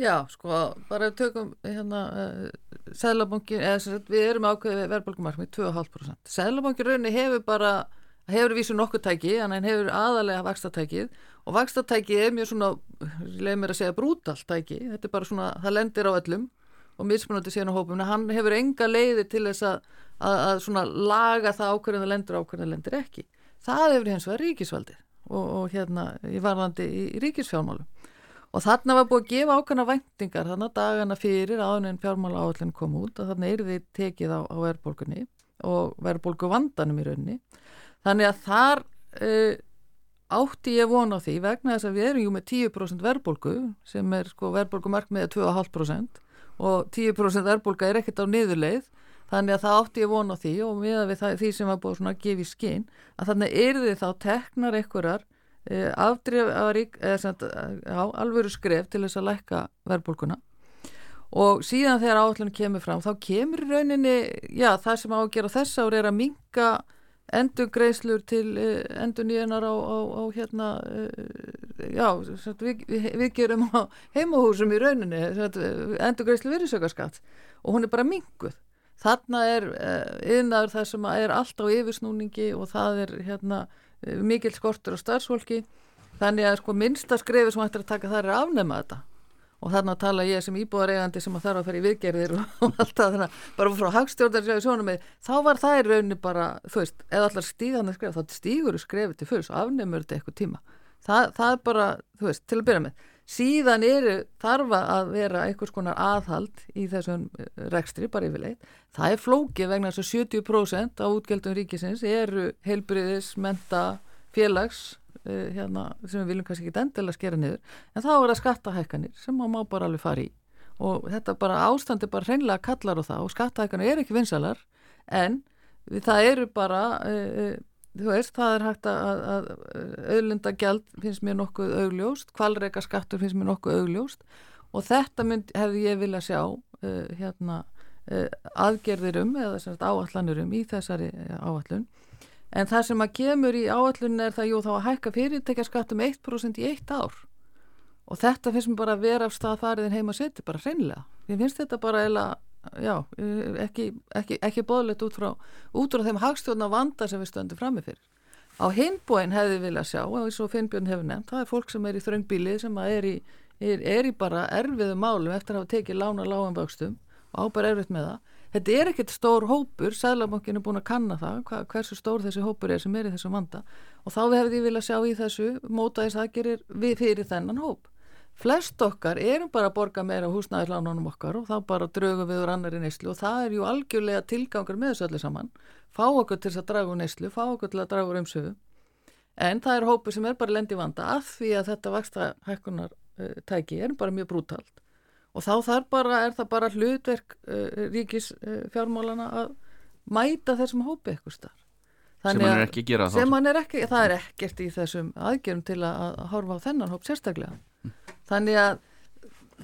Já, sko, bara tökum hérna uh, Sælabankin, eða við erum ákveðið verðbólgumarkmið 2,5% Sælabankin raunni hefur bara hefur vísu nokkuð tæki, en hann hefur aðalega vakstatækið og vakstatækið er mjög svona, leið mér að segja brútalt tæki, þetta er bara svona, það lendir á öllum og mismunandi síðan á hópum hann hefur enga leiði til þess að, að, að laga það ákveðin að lendur ákveðin að lendur ekki. Það hefur hins vegar ríkisvaldið og, og hérna í varðandi í, í ríkisfjármálum. Og þarna var búið að gefa ákvæmna væntingar þarna dagana fyrir áður en fjármála áallin kom út að þarna er þið tekið á, á verðbólgunni og verðbólgu vandanum í raunni þannig að þar uh, átti ég von á því vegna þess að við erum jú með 10% verðbólgu sem er sko verðbólgumarkmiðið 2,5% og 10% verðbólga er ekkert á niðurleið þannig að það átti ég von á því og miða við það, því sem var búið svona að gefa í skinn að þannig er þið þá teknar einhverjar uh, afdrif á alvöru skref til þess að lækka verðbólguna. Og síðan þegar áallinu kemur fram þá kemur rauninni, já það sem á að gera þess ár er að minka endur greiðslur til uh, endur nýjanar á, á, á hérna uh, já, við, við gerum á heimahúsum í rauninni endur greiðslu virðisökarskatt og hún er bara minguð þarna er yðnaður uh, það sem er allt á yfirsnúningi og það er hérna mikil skortur á starfsfólki. Þannig að sko minnsta skrefi sem ættir að taka þar er afnema þetta og þarna tala ég sem íbúðaregandi sem að þarf að fara í viðgerðir og allt það bara frá hagstjórnar þá var það í rauninni bara þú veist, eða allar stíðan að skrifa þá stígur þú skrefið til fyrst og afnefnur þetta eitthvað tíma. Það, það er bara, þú veist, til að byrja með. Síðan eru þarfa að vera einhvers konar aðhald í þessum eh, rekstri, bara yfirleitt. Það er flókið vegna þess að 70% á útgjöldum ríkisins eru heilbriðis, menta, félags hérna, sem við viljum kannski ekki endilega skera niður en þá er það skattahækkanir sem maður má bara alveg fara í. Og þetta bara ástandi bara hreinlega kallar á það og skattahækkanir er ekki vinsalar en það eru bara uh, þú veist, það er hægt að, að auðlunda gjald finnst mér nokkuð augljóst kvalreika skattur finnst mér nokkuð augljóst og þetta mynd hefði ég vilja sjá uh, hérna aðgerðir um eða áallanir um í þessari áallun En það sem að kemur í áallunni er það jú þá að hækka fyrirtækjaskatt um 1% í eitt ár og þetta finnst mér bara að vera af stað fariðin heima seti, bara hreinlega. Ég finnst þetta bara eða, já, ekki, ekki, ekki boðlegt út frá, út frá þeim hagstjórna vanda sem við stöndum framifyrir. Á hinbóin hefði vilja sjá, eins og Finnbjörn hefur nefnt, það er fólk sem er í þröngbíli sem er í, er, er í bara erfiðu málum eftir að hafa tekið lána lágum vöxtum og á bara erfitt með það Þetta er ekkert stór hópur, Sæðlabankin er búin að kanna það, hva, hversu stór þessi hópur er sem er í þessu vanda og þá hefði ég vilja sjá í þessu mótaðis aðgerir við fyrir þennan hóp. Flest okkar erum bara að borga meira húsnæðislánunum okkar og þá bara draugum við úr annari neyslu og það er ju algjörlega tilgangur með þessu allir saman. Fá okkur til þess að draga úr neyslu, fá okkur til að draga úr umsöfu en það er hópur sem er bara lendi vanda af því að þetta vaksta hækkunar uh, tæki er bara mjög brútalt og þá þar bara er það bara hlutverk uh, ríkis uh, fjármálana að mæta þessum hópi eitthvað starf sem hann er ekki að gera sem hann er ekki, það er ekkert í þessum aðgjörum til að, að horfa á þennan hóp sérstaklega. Þannig að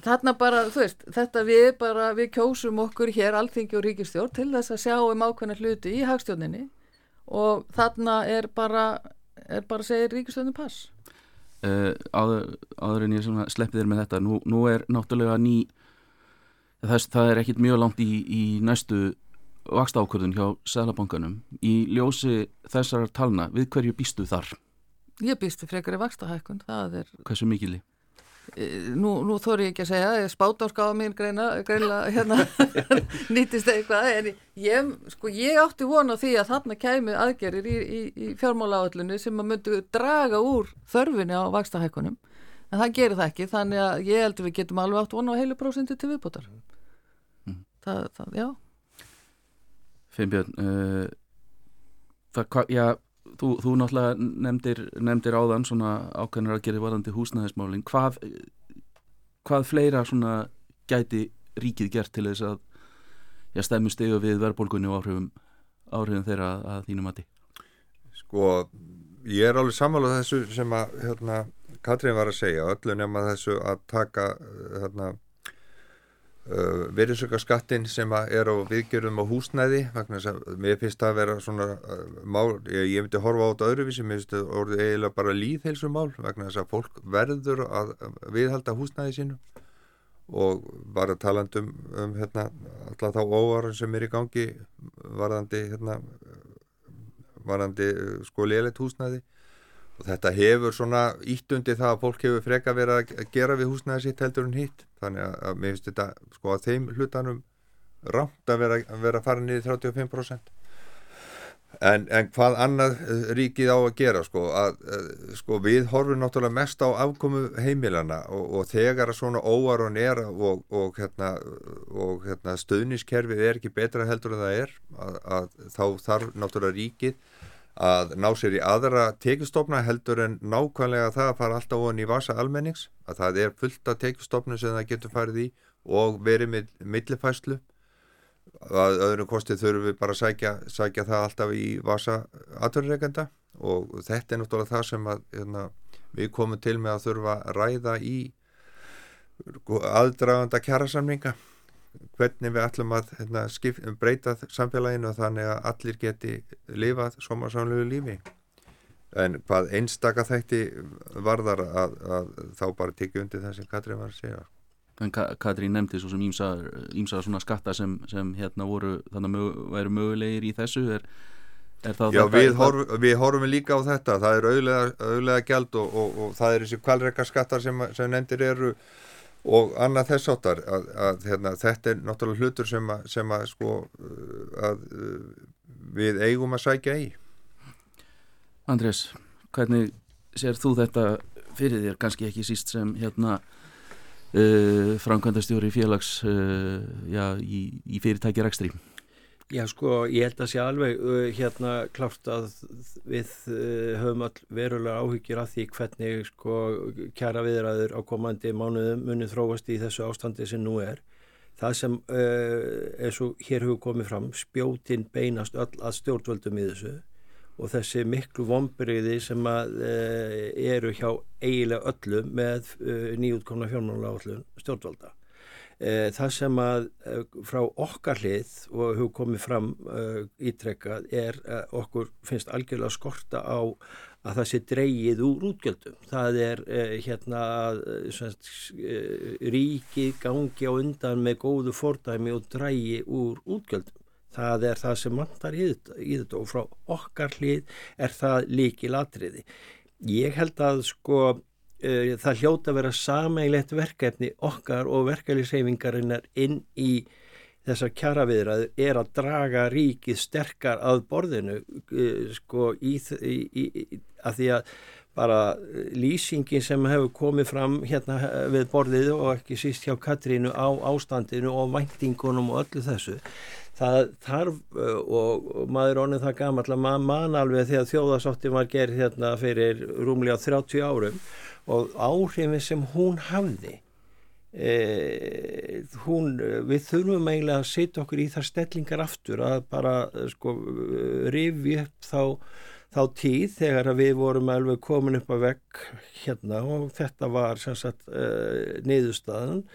þarna bara, þú veist, þetta við bara við kjósum okkur hér alþingi og ríkistjórn til þess að sjá um ákveðna hluti í hagstjórninni. Og þarna er bara er bara að segja ríkistjórnin pass uh, áður, áður en ég sleppið þér með þetta nú, nú er náttúrulega ný þess, það er ekkit mjög langt í, í næstu vaksta ákvörðun hjá Sælabankanum í ljósi þessar talna, við hverju býstu þar? Ég býstu frekar í vaksta hækkun, það er Hversu mikili? Nú, nú þóri ég ekki að segja spátárskáða mín greina, greina hérna, nýttist eitthvað. En ég, sko, ég átti vona því að þarna kæmi aðgerir í, í, í fjármála áallinu sem að myndu draga úr þörfinni á vakstahækkunum en það gerir það ekki þannig að ég heldur við getum alveg átt vona á heilu prósenti til viðbútar mm. það, það, já. Finnbjörn uh, það, já þú, þú náttúrulega nefndir, nefndir áðan svona ákveðnar að gera varðandi húsnæðismálinn hvað, hvað fleira svona gæti ríkið gert til þess að já, stemmu stegu við verðbólgunni og áhrifum, áhrifum þeirra að þínum mati? Sko, ég er alveg sammálað þessu sem að hérna, Katrín var að segja, öllu nema þessu að taka hérna Uh, virðsökarskattin sem er á viðgjörðum á húsnæði mér finnst það að vera svona uh, mál, ég, ég myndi horfa á þetta öðruvísi, mér finnst það orðið eiginlega bara líðheilsumál vegna þess að fólk verður að viðhalda húsnæði sínu. Og bara talandum um hérna, alltaf þá óvaran sem er í gangi varðandi hérna, varðandi sko léleitt húsnæði og þetta hefur svona íttundi það að fólk hefur freka verið að gera við húsnæði sitt heldur en hitt. Þannig að, mér finnst þetta sko að þeim hlutanum rámt að vera vera að fara niður 35% En, en hvað annað eh, ríkið á að gera sko, að, eh, sko við horfum náttúrulega mest á afkomu heimilana og, og þegar að svona óar og nera og, og, hérna, og hérna, stöðniskerfið er ekki betra heldur en það er að, að þá þarf náttúrulega ríkið að ná sér í aðra tekistofna heldur en nákvæmlega það að fara alltaf ofan í vasa almennings að það er fullt af tekistofnu sem það getur farið í og verið með millifæslu að öðrum kostið þurfum við bara að sækja, sækja það alltaf í vasa aðverðurreikenda og þetta er náttúrulega það sem að, hérna, við komum til með að þurfa að ræða í aðdraganda kjærasamninga hvernig við ætlum að hérna, skip, breyta samfélaginu þannig að allir geti lifað somarsamlegu lífi. En hvað einstaka þætti varðar að, að þá bara tekja undir það sem Katrín var að segja. En Katrín nefndi svo sem ímsa svona skatta sem, sem hérna voru þannig að mög, væru mögulegir í þessu. Er, er Já, við, horf, við horfum líka á þetta. Það er auðlega, auðlega gæld og, og, og það er þessi kvalreika skattar sem, sem nefndir eru og annað þess áttar að, að hérna, þetta er náttúrulega hlutur sem að, sem að sko að við eigum að sækja í. Andrés, hvernig sér þú þetta fyrir þér, kannski ekki síst sem hérna uh, framkvæmdastjóri félags uh, já, í, í fyrirtækjarækstri Já sko, ég held að sé alveg hérna klárt að við höfum all verulega áhyggjur af því hvernig sko kjara viðræður á komandi mánuðum munið þróast í þessu ástandi sem nú er. Það sem eins og hér hefur komið fram, spjótin beinast öll að stjórnvöldum í þessu og þessi miklu vonbyrjiði sem að eru hjá eiginlega öllum með nýjútkomna fjármála áallun stjórnvalda. Uh, það sem að frá okkar hlið og hefur komið fram ítrekkað er okkur finnst algjörlega skorta á að það sé dreyið úr útgjöldum. Það er hérna semst, ríkið gangi á undan með góðu fordæmi og drægi úr útgjöldum það er það sem mandar í þetta og frá okkar hlið er það líki latriði. Ég held að sko það hljóta að vera sameigilegt verkefni okkar og verkefniseyfingarinnar inn í þessar kjaraviðræður er að draga ríkið sterkar að borðinu uh, sko í, í, í, að því að bara lýsingin sem hefur komið fram hérna við borðið og ekki síst hjá Katrínu á ástandinu og væntingunum og öllu þessu það þarf og, og maður onnið það gammal að maður man alveg þegar þjóðasóttin var gerð hérna fyrir rúmlega 30 árum og áhrifin sem hún hafði e, hún, við þurfum eiginlega að setja okkur í þar stellingar aftur að bara sko rifi upp þá þá tíð þegar við vorum alveg komin upp að vekk hérna og þetta var sagt uh, niðurstaðan.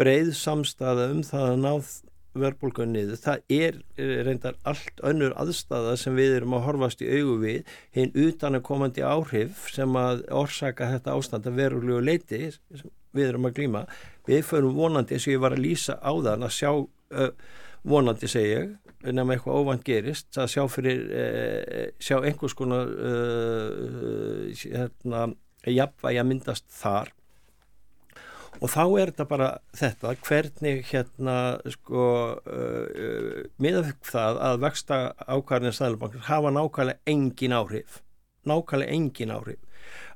Breið samstaða um það að náð verðbólgan niður. Það er reyndar allt önnur aðstæða sem við erum að horfast í augu við hinn utan að komandi áhrif sem að orsaka þetta ástand að verulegu leiti við erum að glýma. Við förum vonandi eins og ég var að lýsa á þann að sjá vonandi segja nefnum eitthvað óvand gerist að sjá fyrir uh, sjá einhvers konar hérna, jafnvægi að myndast þar og þá er þetta bara þetta hvernig hérna sko uh, uh, miðað það að vexta ákvarðin stæðlubankar hafa nákvæmlega engin áhrif nákvæmlega engin áhrif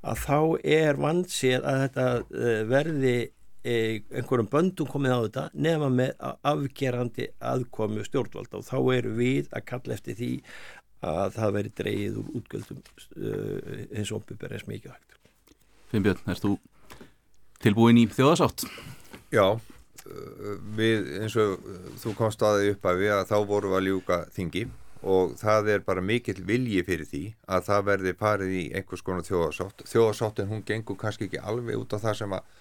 að þá er vandsið að þetta uh, verði uh, einhverjum böndum komið á þetta nefna með afgerandi aðkomi stjórnvalda. Og þá eru við að kalla eftir því að það veri dreyið úr útgjöldum uh, eins og ombyrber eins mikið hægt. Finnbjörn, erst þú tilbúin í þjóðasátt Já, uh, við eins og þú komst aðeins upp að við að þá vorum við að ljúka þingi og það er bara mikill vilji fyrir því að það verði parið í einhvers konar þjóðasátt þjóðasáttin hún gengur kannski ekki alveg út af það sem að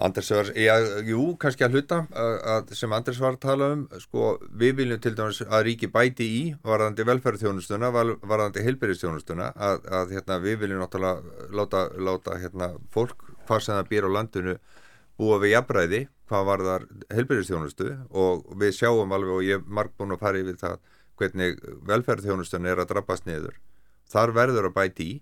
Andres var, já, jú, kannski að hluta að, sem Andres var að tala um. Sko, við viljum til dæmis að ríki bæti í varðandi velferðarþjónustuna varðandi heilbyrðistjónustuna að, að hérna, við viljum náttúrulega láta, láta hérna, fólk hvað sem það býr á landinu búa við jafnræði hvað var þar helbyrjastjónustu og við sjáum alveg og ég er marg búin að fara yfir það hvernig velferðarþjónustun er að drabbast niður. Þar verður að bæti í.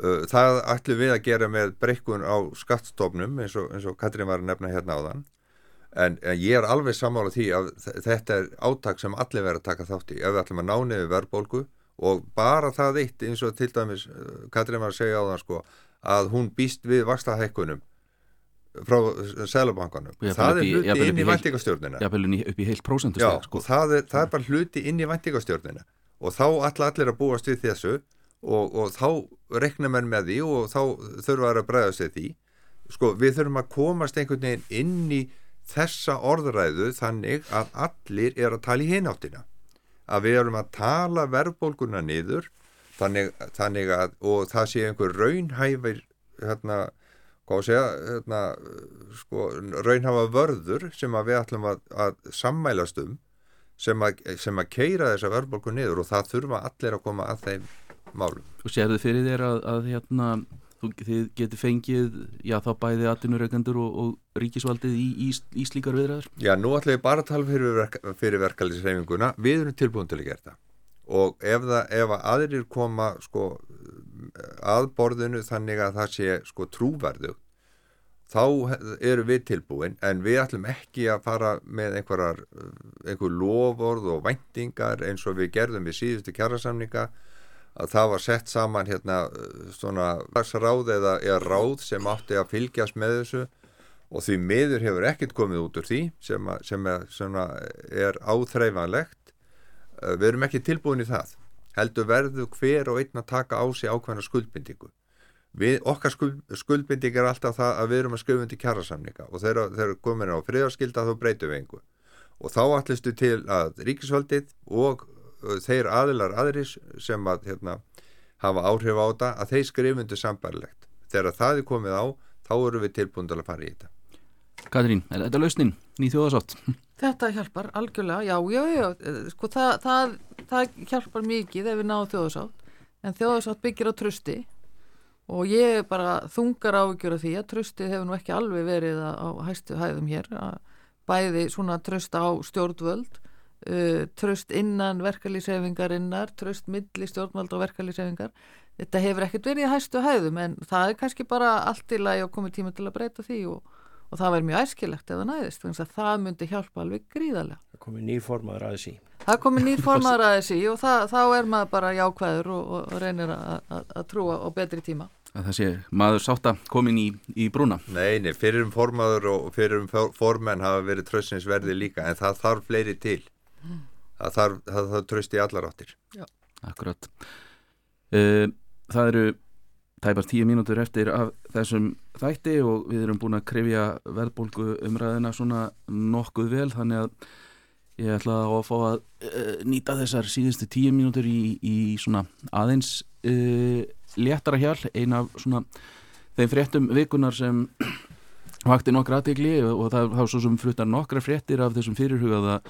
Uh, það ætlum við að gera með breykun á skattstofnum eins og, eins og Katrín var að nefna hérna á þann en, en ég er alveg sammála því að þetta er átak sem allir verður að taka þátt í. Ef við ætlum að ná nefnir verðbólgu og bara það eitt eins og til dæmis eh, Katrín var að segja á það sko að hún býst við vakstahækkunum frá Sælabankanum það er hluti inn í væntingastjórnina. Jafnvel upp í heilt prósentu Já, sko. það, það er bara hluti inn í væntingastjórnina. Og þá ætla allir að búast við þessu og, og þá rekna menn með því og þá þurfa að bregða sig því. Sko við þurfum að komast einhvern veginn inn í þessa orðræðu þannig að allir er að tala í hináttina. Að við erum að tala verðbólguna niður þannig, þannig að og það sé einhver raunhæfir hérna hvað að segja hérna, sko, raunhafa vörður sem að við ætlum að, að sammælast um sem að, sem að keira þessa verðbólku niður og það þurfa allir að koma að þeim málum. Þú sér þið fyrir þér að, að hérna, þú, þið getur fengið já þá bæði aðtunurreikendur og, og ríkisvaldið í, í, í slíkar viðræður? Já, nú ætlum við bara að tala fyrir, verk, fyrir verkefliðsreifinguna, við erum tilbúin til að gera það og ef, það, ef að aðrir koma sko að borðinu þannig að það sé sko trúverðu þá eru við tilbúin. En við ætlum ekki að fara með einhverjar einhver lofórð og væntingar eins og við gerðum við síðustu kjærasamninga að það var sett saman hérna svona ráð eða, eða ráð sem átti að fylgjast með þessu. Og því miður hefur ekkert komið út úr því sem, að, sem að, er áþreifanlegt við erum ekki tilbúin í það heldur verðu hver og einn að taka á sig ákveðna skuldbindingu við, okkar skuld, skuldbinding er alltaf það að við erum að skrifa undir kjærasamninga og þegar komin á friðarskilda þá breytum við einhver og þá allistu til að ríkisvaldið og uh, þeir aðilar aðris sem að hérna, hafa áhrif á þetta að þeir skrifundu sambarlegt þegar það er komið á þá eru við tilbúin til að fara í þetta Katrín, er þetta lausnin? Ný þjóðasátt? Þetta hjálpar algjörlega, já, já, já sko það, það, það hjálpar mikið ef við náum þjóðasátt en þjóðasátt byggir á trösti og ég bara þungar ávíkjur af því að tröstið hefur nú ekki alveg verið á hæstu hæðum hér. Bæði svona tröst á stjórnvöld uh, tröst innan verkalýsefingarinnar tröst milli stjórnvöld og verkalýsefingar þetta hefur ekkert verið í hæstu hæðum en það er kannski bara allt í lagi og komið tíma til að breyta því og, og það verður mjög æskilegt ef það næðist þannig að það myndi hjálpa alveg gríðarlega. Það komið nýrformaður aðeins í. Það komið nýrformaður aðeins í og það, þá er maður bara jákvæður og, og reynir að trúa á betri tíma. Að það sé maður sátta komin í, í brúna. Nei, nei, fyrir um formaður og fyrir um formenn hafa verið tröstinsverði líka en það þarf fleiri til. Það þarf, það þarf tröst í allar áttir. Já. Akkurat. Uh, Það eru tæpar tíu mínútur eftir af þessum þætti og við erum búin að krefja verðbólgu umræðina svona nokkuð vel þannig að ég ætla að fá að uh, nýta þessar síðustu tíu mínútur í, í svona aðeins uh, léttara hjál eina af svona þeim fréttum vikunar sem vakti nokkra aðtegli og það þá svo sem fluttar nokkra fréttir af þessum fyrirhugaða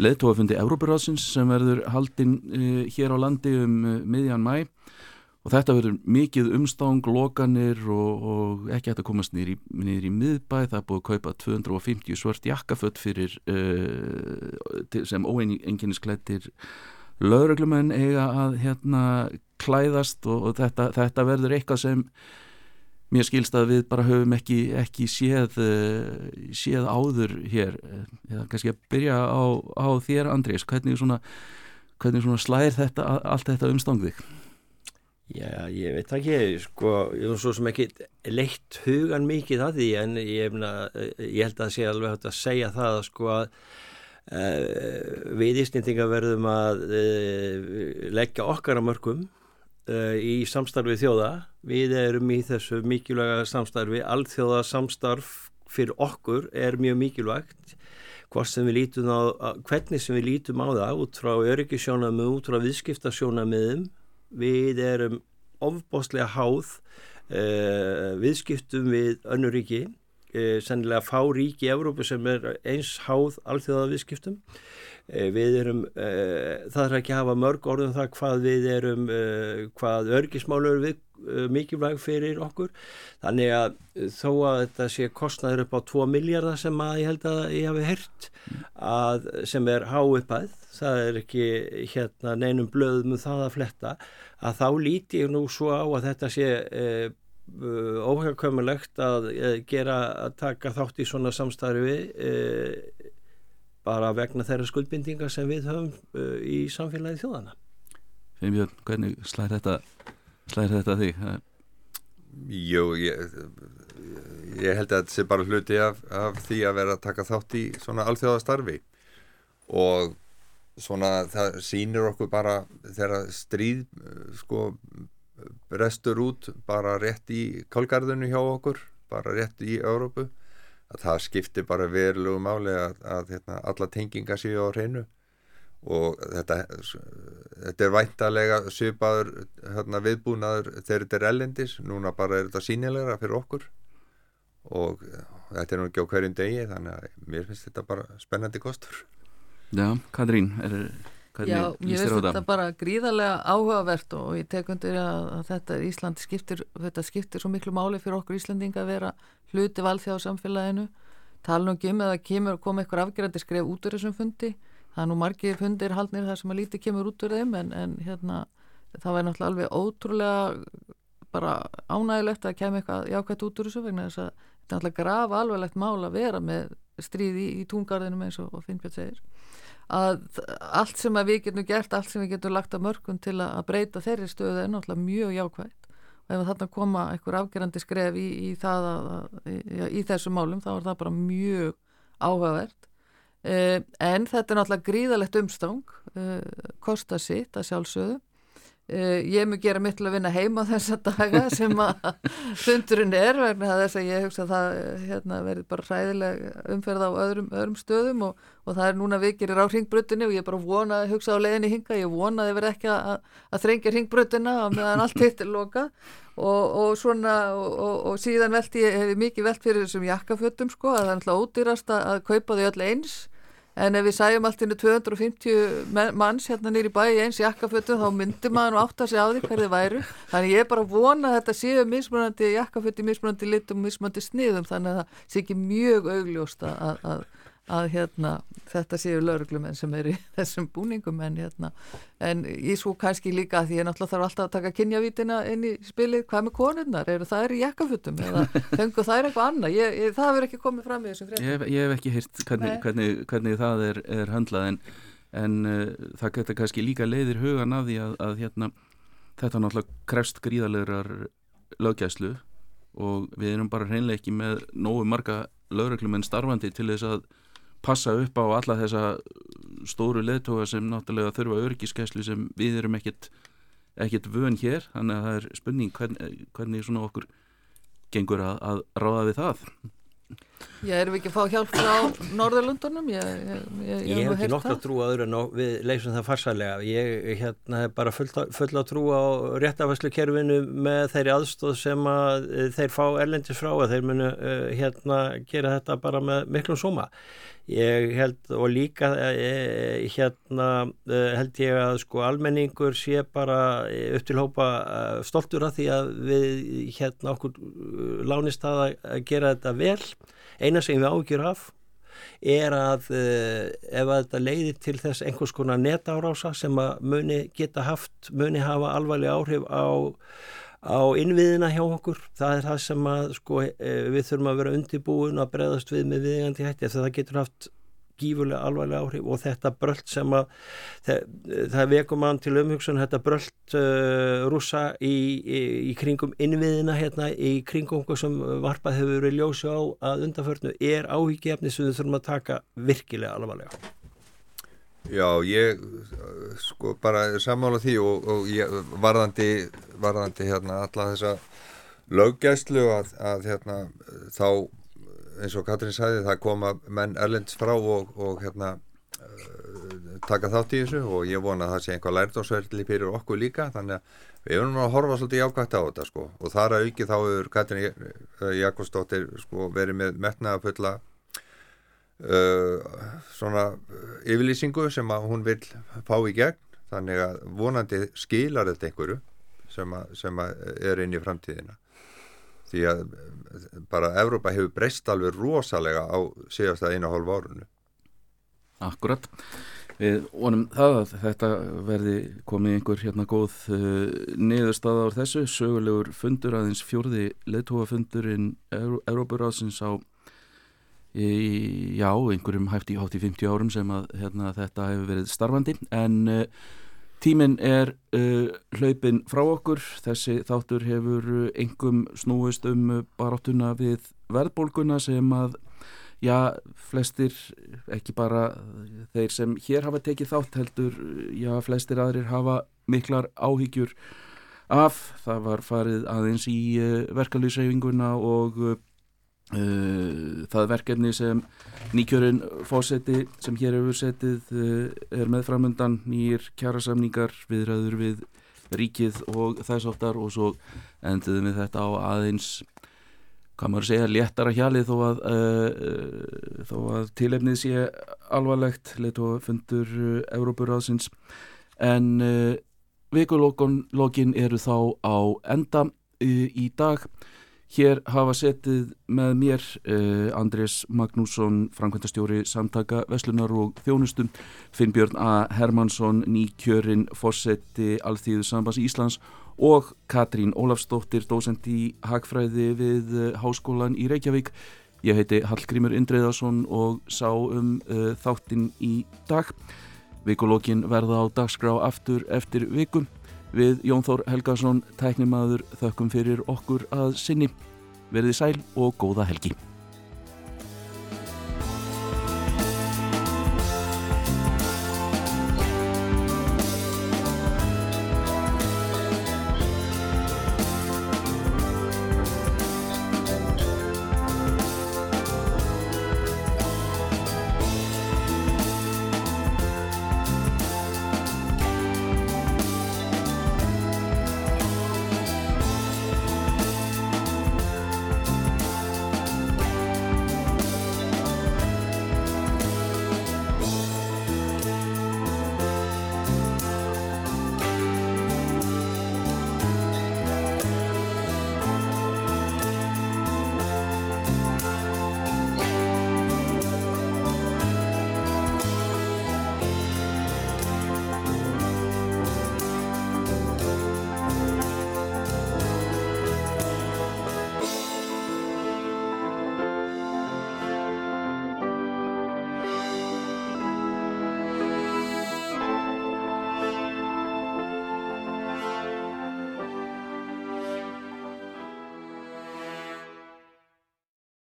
leðtóafundi Európaráðsins sem verður haldinn uh, hér á landi um miðjan mæ og þetta verður mikið umstang, lokanir og, og ekki hægt að komast niður í, niður í miðbæ, það er búið að kaupa 250 svört jakkafött fyrir uh, sem óenginnisklættir lauruglumenn eiga að hérna klæðast. Og, og þetta, þetta verður eitthvað sem mér skilst að við bara höfum ekki, ekki séð, uh, séð áður hér. Eða kannski að byrja á, á þér Andrés, hvernig svona, hvernig svona slæðir þetta, allt þetta umstangðið? Já, ég veit ekki, sko, ég er svo sem ekki leitt hugan mikið að því en ég, ég held að sé alveg hægt að segja það sko að uh, við ísnýtinga verðum að uh, leggja okkar á mörgum uh, í samstarfi þjóða. Við erum í þessu mikilvæga samstarfi. Alþjóða samstarf fyrir okkur er mjög mikilvægt sem á hvernig sem við lítum á það út frá öryggisjónamið, út frá viðskiptasjónamiðum við erum ofbóstlega háð uh, viðskiptum við önnuríki uh, sennilega fá ríki í Evrópu sem er eins háð alþjóða viðskiptum Eh, við erum, uh, það er ekki að hafa mörg orðum það hvað við erum, uh, hvað örgismálur við mikilvæg fyrir okkur. Þannig að þó að þetta sé kostnaður upp á 2 miljardar sem að ég held að ég hafi hert að sem er há uppæð, það er ekki hérna neinum blöðum um það að fletta, að þá líti ég nú svo á að þetta sé uh, óhjákvæmulegt að gera að taka þátt í svona samstarfi uh, bara vegna þeirra skuldbindinga sem við höfum uh, í samfélagi þjóðana Finnbjörn, hvernig slæðir þetta slæðir þetta þig? Jú, ég, ég held að þetta sé bara hluti af, af því að vera að taka þátt í svona alþjóðastarfi. Og svona það sýnir okkur bara þegar stríð sko restur út bara rétt í kálgarðinu hjá okkur, bara rétt í Európu, að það skiptir bara verulegu máli að, að hérna, alla tenginga séu á hreinu. Og þetta, þetta er væntalega svipaður hérna, viðbúnaður þegar þetta er ellendis, núna bara er þetta sínilegra fyrir okkur. Og þetta er nú ekki á hverjum degi þannig að mér finnst þetta bara spennandi kostur. Já, Katrín, er Hvernig Já, ég veist þetta? bara gríðarlega áhugavert og ég tek undir að, að þetta Ísland skiptir, þetta skiptir svo miklu máli fyrir okkur Íslandinga að vera hluti valþjá samfélaginu, tala um að það kemur, kom eitthvað afgerandi skref út úr þessum fundi, það er nú margir fundir haldnir þar sem að lítið kemur út úr þeim en, en hérna það væri náttúrulega alveg ótrúlega bara ánægilegt að kemur eitthvað jákvæmt út úr þessu vegna þess að þetta er náttúrulega grafa alveglegt mál að vera með stríði í, í túngarðinum eins og, og Finnbjörn segir að allt sem að við getum gert, allt sem við getum lagt að mörgum til að breyta þeirri stöðu er náttúrulega mjög jákvægt og ef þarna koma einhver afgerandi skref í, í, það, í, í þessu málum þá er það bara mjög áhugavert. Eh, en þetta er náttúrulega gríðalegt umstang eh, kosta sitt að sjálfsögðu Uh, ég mjög gera mitt til að vinna heima þessa daga sem að fundurinn er vegna þess að ég hugsa að það hérna, verði bara ræðileg umferð á öðrum, öðrum stöðum og, og það er núna vikir á ringbrutinu og ég bara vona að hugsa á leðinni hinga, ég vona að þið verði ekki að, að þrengja ringbrutuna meðan allt hitt er loka og, og svona og, og síðan veldi ég, hef ég mikið veld fyrir þessum jakkafötum sko að það er alltaf ódýrast að kaupa þau öll eins en ef við sæjum allt innu 250 manns hérna nýri bæi eins jakkafötum þá myndir maður átt að segja á því hverði væru. Þannig ég er bara vona að þetta séu mismunandi jakkaföti, mismunandi litum, mismunandi sniðum þannig að það sé ekki mjög augljósta að, að, að hérna, þetta séu lauruglumenn sem er í þessum búningum en, hérna, en ég svo kannski líka að því ég náttúrulega þarf alltaf að taka kynjavítina inn í spilið, hvað með konurnar? Eru það er í jakkafutum eða fengu það er eitthvað annað, ég, ég, það hefur ekki komið fram í þessum fréttum. Ég, ég hef ekki hýrt hvernig, hvernig, hvernig það er, er handlað en, en uh, það getur kannski líka leiðir hugan af því að, að hérna, þetta náttúrulega krefst gríðalegar löggæslu og við erum bara hreinlega ekki með nógu marga lauruglumenn starfandi til þess að passa upp á alla þessa stóru leðtoga sem náttúrulega þurfa örgiskeslu sem við erum ekkert ekkert vön hér, þannig að það er spurning hvernig, hvernig svona okkur gengur að, að ráða við það Já, erum við ekki að fá hjálp frá Norðurlundunum? Ég, ég, ég, ég hef ekki nokkuð að trú að öðru en við leysum það farsalega. Ég hérna, hef bara full, full að trú á réttafæslu kerfinu með þeirri aðstóð sem að eh, þeir fá erlendis frá að þeir munu uh, hérna gera þetta bara með miklum suma. Ég held og líka e, hérna held ég að sko almenningur sé bara upp til hópa stoltur af því að við hérna okkur lánist að að gera þetta vel. Eina sem við ágjur af er að e, ef að þetta leiðir til þess einhvers konar netárása sem að muni geta haft, muni hafa alvarleg áhrif á á innviðina hjá okkur. Það er það sem að sko, e, við þurfum að vera undirbúin að breðast við með viðingandi hætti það getur haft gífurlega alvarlega áhrif og þetta bröld sem að það, það vekum mann til umhugsun þetta bröld uh, rúsa í, í, í kringum innviðina hérna í kringum sem varpað hefur verið ljósi á að undanförnu er áhyggjefni sem við þurfum að taka virkilega alvarlega. Já, ég sko bara samála því og, og ég, varðandi, varðandi hérna alla þessa löggæslu að, að hérna þá eins og Katrín sagði það koma menn erlends frá og, og hérna uh, taka þátt í þessu og ég vona að það sé einhvað lærdósverðli fyrir okkur líka þannig að við erum að horfa svolítið jákvæmt á þetta sko. Og þar að auki þá hefur Katrín Jakobsdóttir sko verið með metnaða fulla Uh, svona yfirlýsingu sem að hún vil fá í gegn. Þannig að vonandi skilar þetta einhverju sem að, sem að er inn í framtíðina því að bara Evrópa hefur breyst alveg rosalega á síðast að einu hálf árunu Akkurat Við vonum það að þetta verði komið einhver hérna góð uh, niðurstaða á þessu, sögulegur fundur aðeins fjórði leðtóafundurinn Európaráðsins á í, já, einhverjum hátt í 50 árum sem að hérna, þetta hefur verið starfandi. En uh, tíminn er uh, hlaupin frá okkur, þessi þáttur hefur engum snúist um baráttuna við verðbólguna sem að já, flestir, ekki bara þeir sem hér hafa tekið þátt heldur, já, flestir aðrir hafa miklar áhyggjur af, það var farið aðeins í uh, verkalýsreifinguna og uh, það verkefni sem nýkjörun fósetti sem hér hefur setið uh, er meðframundan nýjir kjærasamningar viðræður við ríkið og þess áttar og svo endiðum við þetta á aðeins hvað maður segja, léttara hjalið þó að, uh, þó að tilefnið sé alvarlegt leitt og fundur uh, Európuráðsins en uh, vikulókin eru þá á enda í dag hér hafa setið með mér Andrés Magnússon Frankvæntastjóri samtaka Veslunar og Þjónustum Finnbjörn A. Hermansson nýkjörin fósetti Alþýðu Sambas Íslands og Katrín Ólafsdóttir, dósend í Hagfræði við eh, Háskólan í Reykjavík. Ég heiti Hallgrímur Indreðarsson og sá um uh, þáttinn í dag. Vikulókin verða á dagskrá aftur eftir vikun. Við Jón Þór Helgason, tæknimaður, þökkum fyrir okkur að sinni. Verði sæl og góða helgi.